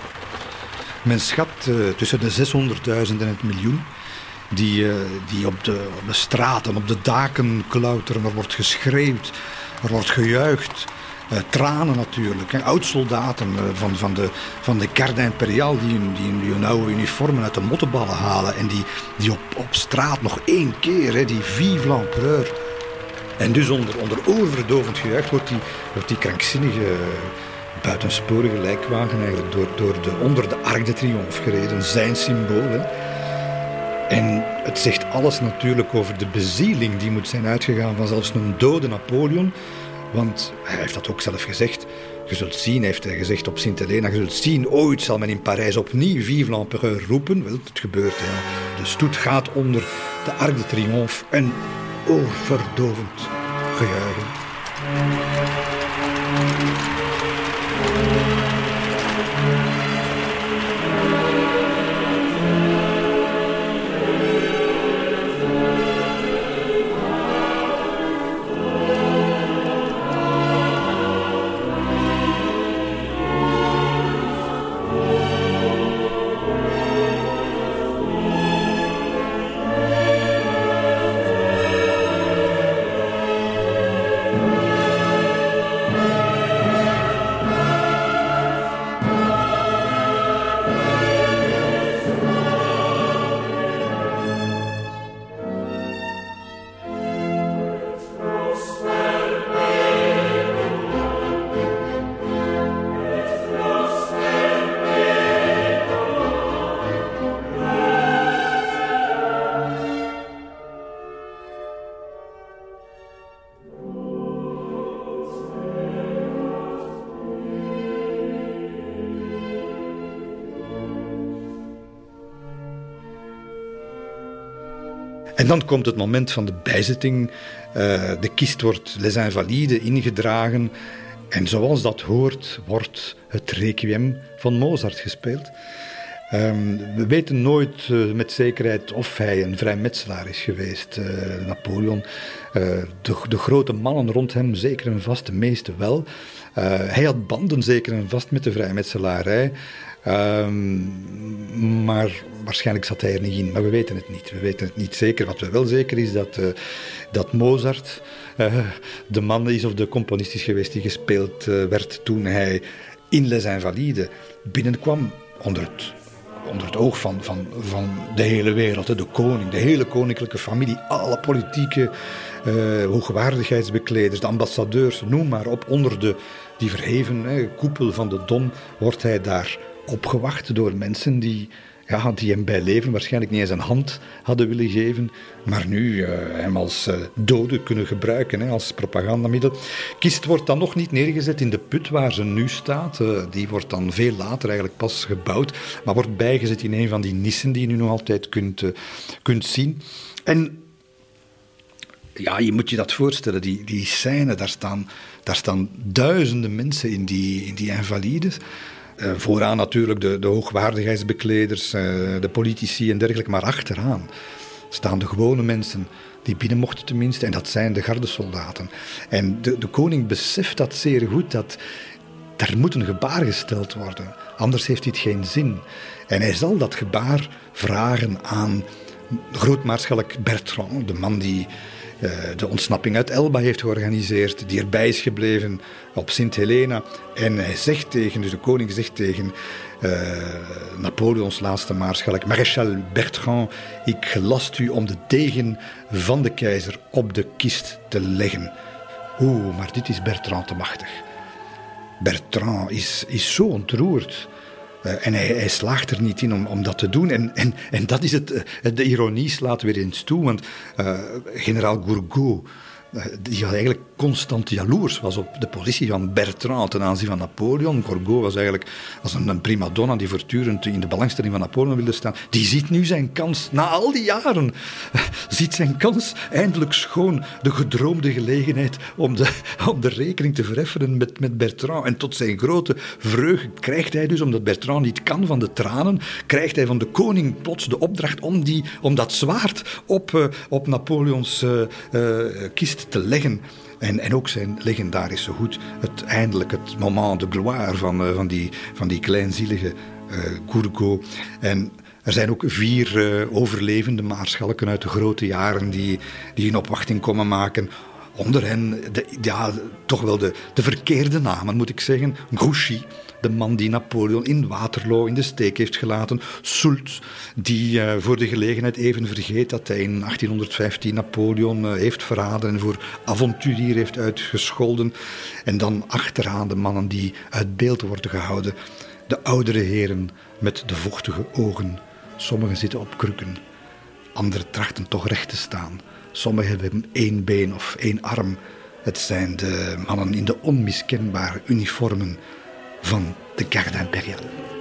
Men schat uh, tussen de 600.000 en het miljoen die, uh, die op, de, op de straten, op de daken klauteren. Er wordt geschreeuwd, er wordt gejuicht. Uh, tranen natuurlijk. Oud-soldaten van, van, de, van de Garde Imperiale die, die, die hun oude uniformen uit de mottenballen halen. En die, die op, op straat nog één keer, hè, die vive l'empereur en dus onder, onder oorverdovend gejuich wordt die, wordt die krankzinnige buitensporige lijkwagen eigenlijk door, door de, onder de Arc de Triomphe gereden, zijn symbool. En het zegt alles natuurlijk over de bezieling die moet zijn uitgegaan van zelfs een dode Napoleon. Want hij heeft dat ook zelf gezegd. Je zult zien, heeft hij gezegd op Sint-Helena, je zult zien, ooit zal men in Parijs opnieuw Vive l'Empereur roepen. Wel, het gebeurt. Ja. De stoet gaat onder de Arc de Triomphe en oorverdovend gejuichen. Dan komt het moment van de bijzetting. Uh, de kist wordt Les Invalides ingedragen. En zoals dat hoort, wordt het requiem van Mozart gespeeld. Um, we weten nooit uh, met zekerheid of hij een vrijmetselaar is geweest, uh, Napoleon. de, de, grote mannen rond hem zeker en vast, de meeste wel. hij had banden zeker en vast met de vrijmetselarij. Um, maar waarschijnlijk zat hij er niet in, maar we weten het niet. We weten het niet zeker. Wat we wel zeker is dat, uh, dat Mozart de man is of de componist is geweest die gespeeld werd toen hij in Les Invalides binnenkwam onder het onder het oog van, van, van de hele wereld. De koning, de hele koninklijke familie, alle politieke hoogwaardigheidsbekleders, de ambassadeurs, noem maar op. Onder de, die verheven koepel van de Dom wordt hij daar opgewacht door mensen die ja, die hem bij leven waarschijnlijk niet eens een hand hadden willen geven, maar nu uh, hem als uh, dode kunnen gebruiken, hè, als propagandamiddel. Kist wordt dan nog niet neergezet in de put waar ze nu staat. Uh, die wordt dan veel later eigenlijk pas gebouwd, maar wordt bijgezet in een van die nissen die je nu nog altijd kunt, kunt zien. En ja, je moet je dat voorstellen, die, die scène, daar staan, daar staan duizenden mensen in die, in die invalides. Uh, vooraan natuurlijk de, de hoogwaardigheidsbekleders, uh, de politici en dergelijke, maar achteraan staan de gewone mensen die binnen mochten tenminste, en dat zijn de gardesoldaten. En de, de koning beseft dat zeer goed, dat er moet een gebaar gesteld worden, anders heeft dit geen zin. En hij zal dat gebaar vragen aan grootmaarschalk Bertrand, de man die de ontsnapping uit Elba heeft georganiseerd, die erbij is gebleven op Sint Helena. En hij zegt tegen, dus de koning zegt tegen uh, Napoleons laatste maarschalk, Maréchal Bertrand, ik gelast u om de degen van de keizer op de kist te leggen. Oeh, maar dit is Bertrand te machtig. Bertrand is, is zo ontroerd. Uh, en hij, slaagt er niet in om, om dat te doen. En, en, en dat is het, de ironie slaat weer eens toe. Want uh, generaal Gourgaud, die eigenlijk constant jaloers was op de positie van Bertrand ten aanzien van Napoleon. Gorgo was eigenlijk was een, prima donna die voortdurend in de belangstelling van Napoleon wilde staan. Die ziet nu zijn kans, na al die jaren, <laughs> ziet zijn kans eindelijk schoon de gedroomde gelegenheid om de, <laughs> om de rekening te vereffenen met, met Bertrand. En tot zijn grote vreugde krijgt hij dus, omdat Bertrand niet kan van de tranen, krijgt hij van de koning plots de opdracht om, die, om dat zwaard op, uh, op Napoleons uh, kist te leggen. En, en ook zijn legendarische hoed. Het, eindelijk het moment de gloire van, uh, van, die, van die kleinzielige uh. En er zijn ook vier uh, overlevende maarschalken uit de grote jaren die, die een opwachting komen maken. Onder hen de, ja, toch wel de, de verkeerde namen, moet ik zeggen. Grouchy, de man die Napoleon in Waterloo in de steek heeft gelaten. Soult, die uh, voor de gelegenheid even vergeet dat hij in 1815 Napoleon uh, heeft verraden en voor avonturier heeft uitgescholden. En dan achteraan de mannen die uit beeld worden gehouden. De oudere heren met de vochtige ogen. Sommigen zitten op krukken, anderen trachten toch recht te staan. Sommigen hebben één been of één arm. Het zijn de mannen in de onmiskenbare uniformen van de Garde Impériale.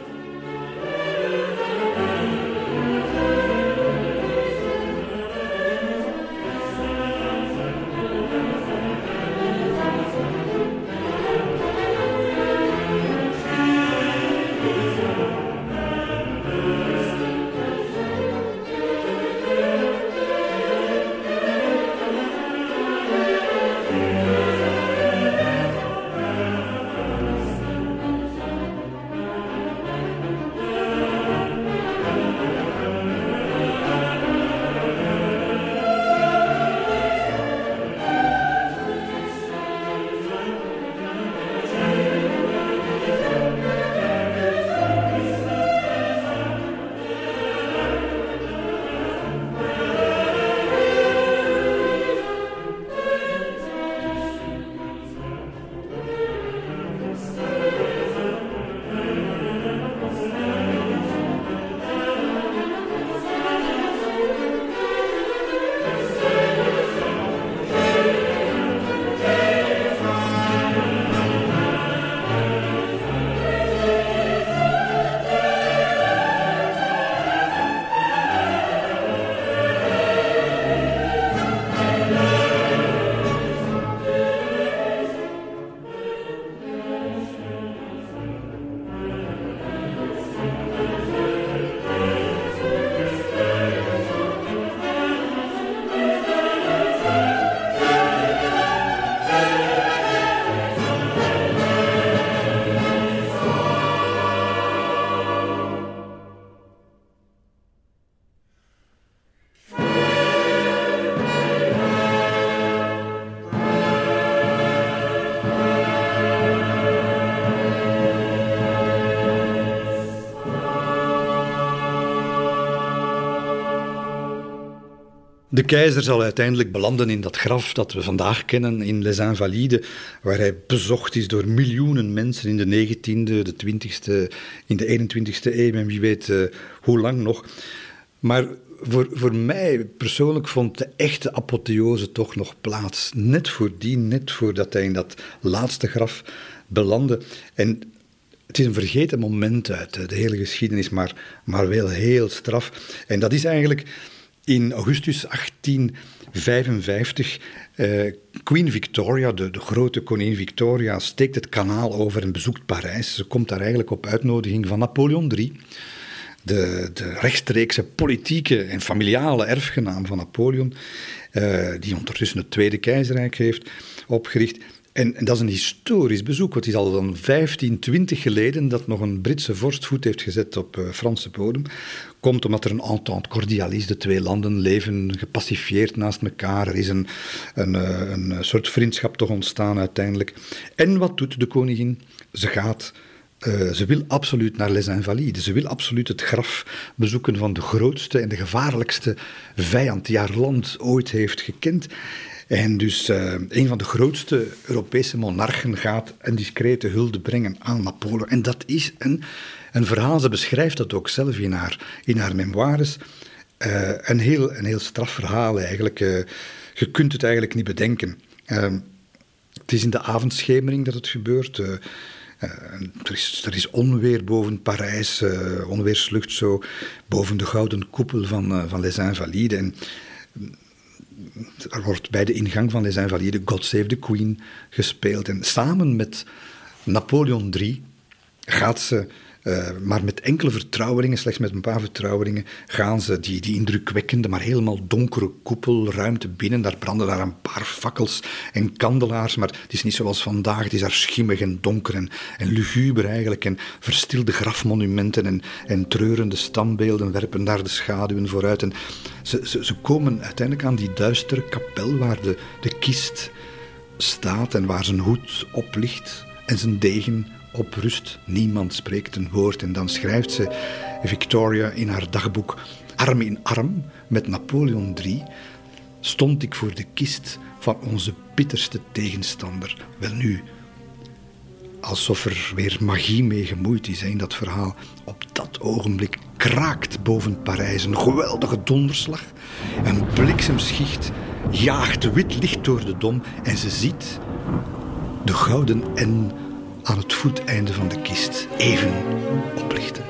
De keizer zal uiteindelijk belanden in dat graf dat we vandaag kennen in Les Invalides, waar hij bezocht is door miljoenen mensen in de 19e, de 20e, in de 21e eeuw en wie weet uh, hoe lang nog. Maar voor, voor mij persoonlijk vond de echte apotheose toch nog plaats. Net voordien, net voordat hij in dat laatste graf belandde. En het is een vergeten moment uit de hele geschiedenis, maar, maar wel heel straf. En dat is eigenlijk in augustus 1855. Uh, Queen Victoria, de, de, grote koningin Victoria, steekt het kanaal over en bezoekt Parijs. Ze komt daar eigenlijk op uitnodiging van Napoleon III de, de rechtstreekse politieke en familiale erfgenaam van Napoleon, uh, die ondertussen het Tweede Keizerrijk heeft opgericht. En, en, dat is een historisch bezoek, het is al dan 15, 20 geleden dat nog een Britse vorst voet heeft gezet op uh, Franse bodem. Komt omdat er een entente cordiale is, de twee landen leven gepacifieerd naast elkaar. Er is een, een, uh, een soort vriendschap toch ontstaan uiteindelijk. En wat doet de koningin? Ze gaat uh, ze wil absoluut naar Les Invalides. Ze wil absoluut het graf bezoeken van de grootste en de gevaarlijkste vijand die haar land ooit heeft gekend. En dus uh, een van de grootste Europese monarchen gaat een discrete hulde brengen aan Napoleon. En dat is een, een verhaal, ze beschrijft dat ook zelf in haar, in haar memoires. Uh, een, heel, een heel straf verhaal eigenlijk. je kunt het eigenlijk niet bedenken. het is in de avondschemering dat het gebeurt. Er, is, er, is, onweer boven Parijs, onweerslucht zo, boven de gouden koepel van, van Les Invalides. En er wordt bij de ingang van Les Invalides God Save the Queen gespeeld. En samen met Napoleon III gaat ze uh, maar met enkele vertrouweringen, slechts met een paar vertrouweringen, gaan ze die, die indrukwekkende, maar helemaal donkere koepelruimte binnen. Daar branden daar een paar fakkels en kandelaars, maar het is niet zoals vandaag. Het is daar schimmig en donker en, luguber eigenlijk. En verstilde grafmonumenten en, en treurende standbeelden werpen daar de schaduwen vooruit. En ze, ze, ze komen uiteindelijk aan die duistere kapel waar de, de kist staat en waar zijn hoed op ligt en zijn degen op rust. Niemand spreekt een woord. En dan schrijft ze Victoria in haar dagboek: Arm in arm met Napoleon III stond ik voor de kist van onze bitterste tegenstander. Wel nu, alsof er weer magie mee gemoeid is in dat verhaal. Op dat ogenblik kraakt boven Parijs een geweldige donderslag. Een bliksemschicht jaagt wit licht door de dom en ze ziet de gouden N aan het voeteinde van de kist even oplichten.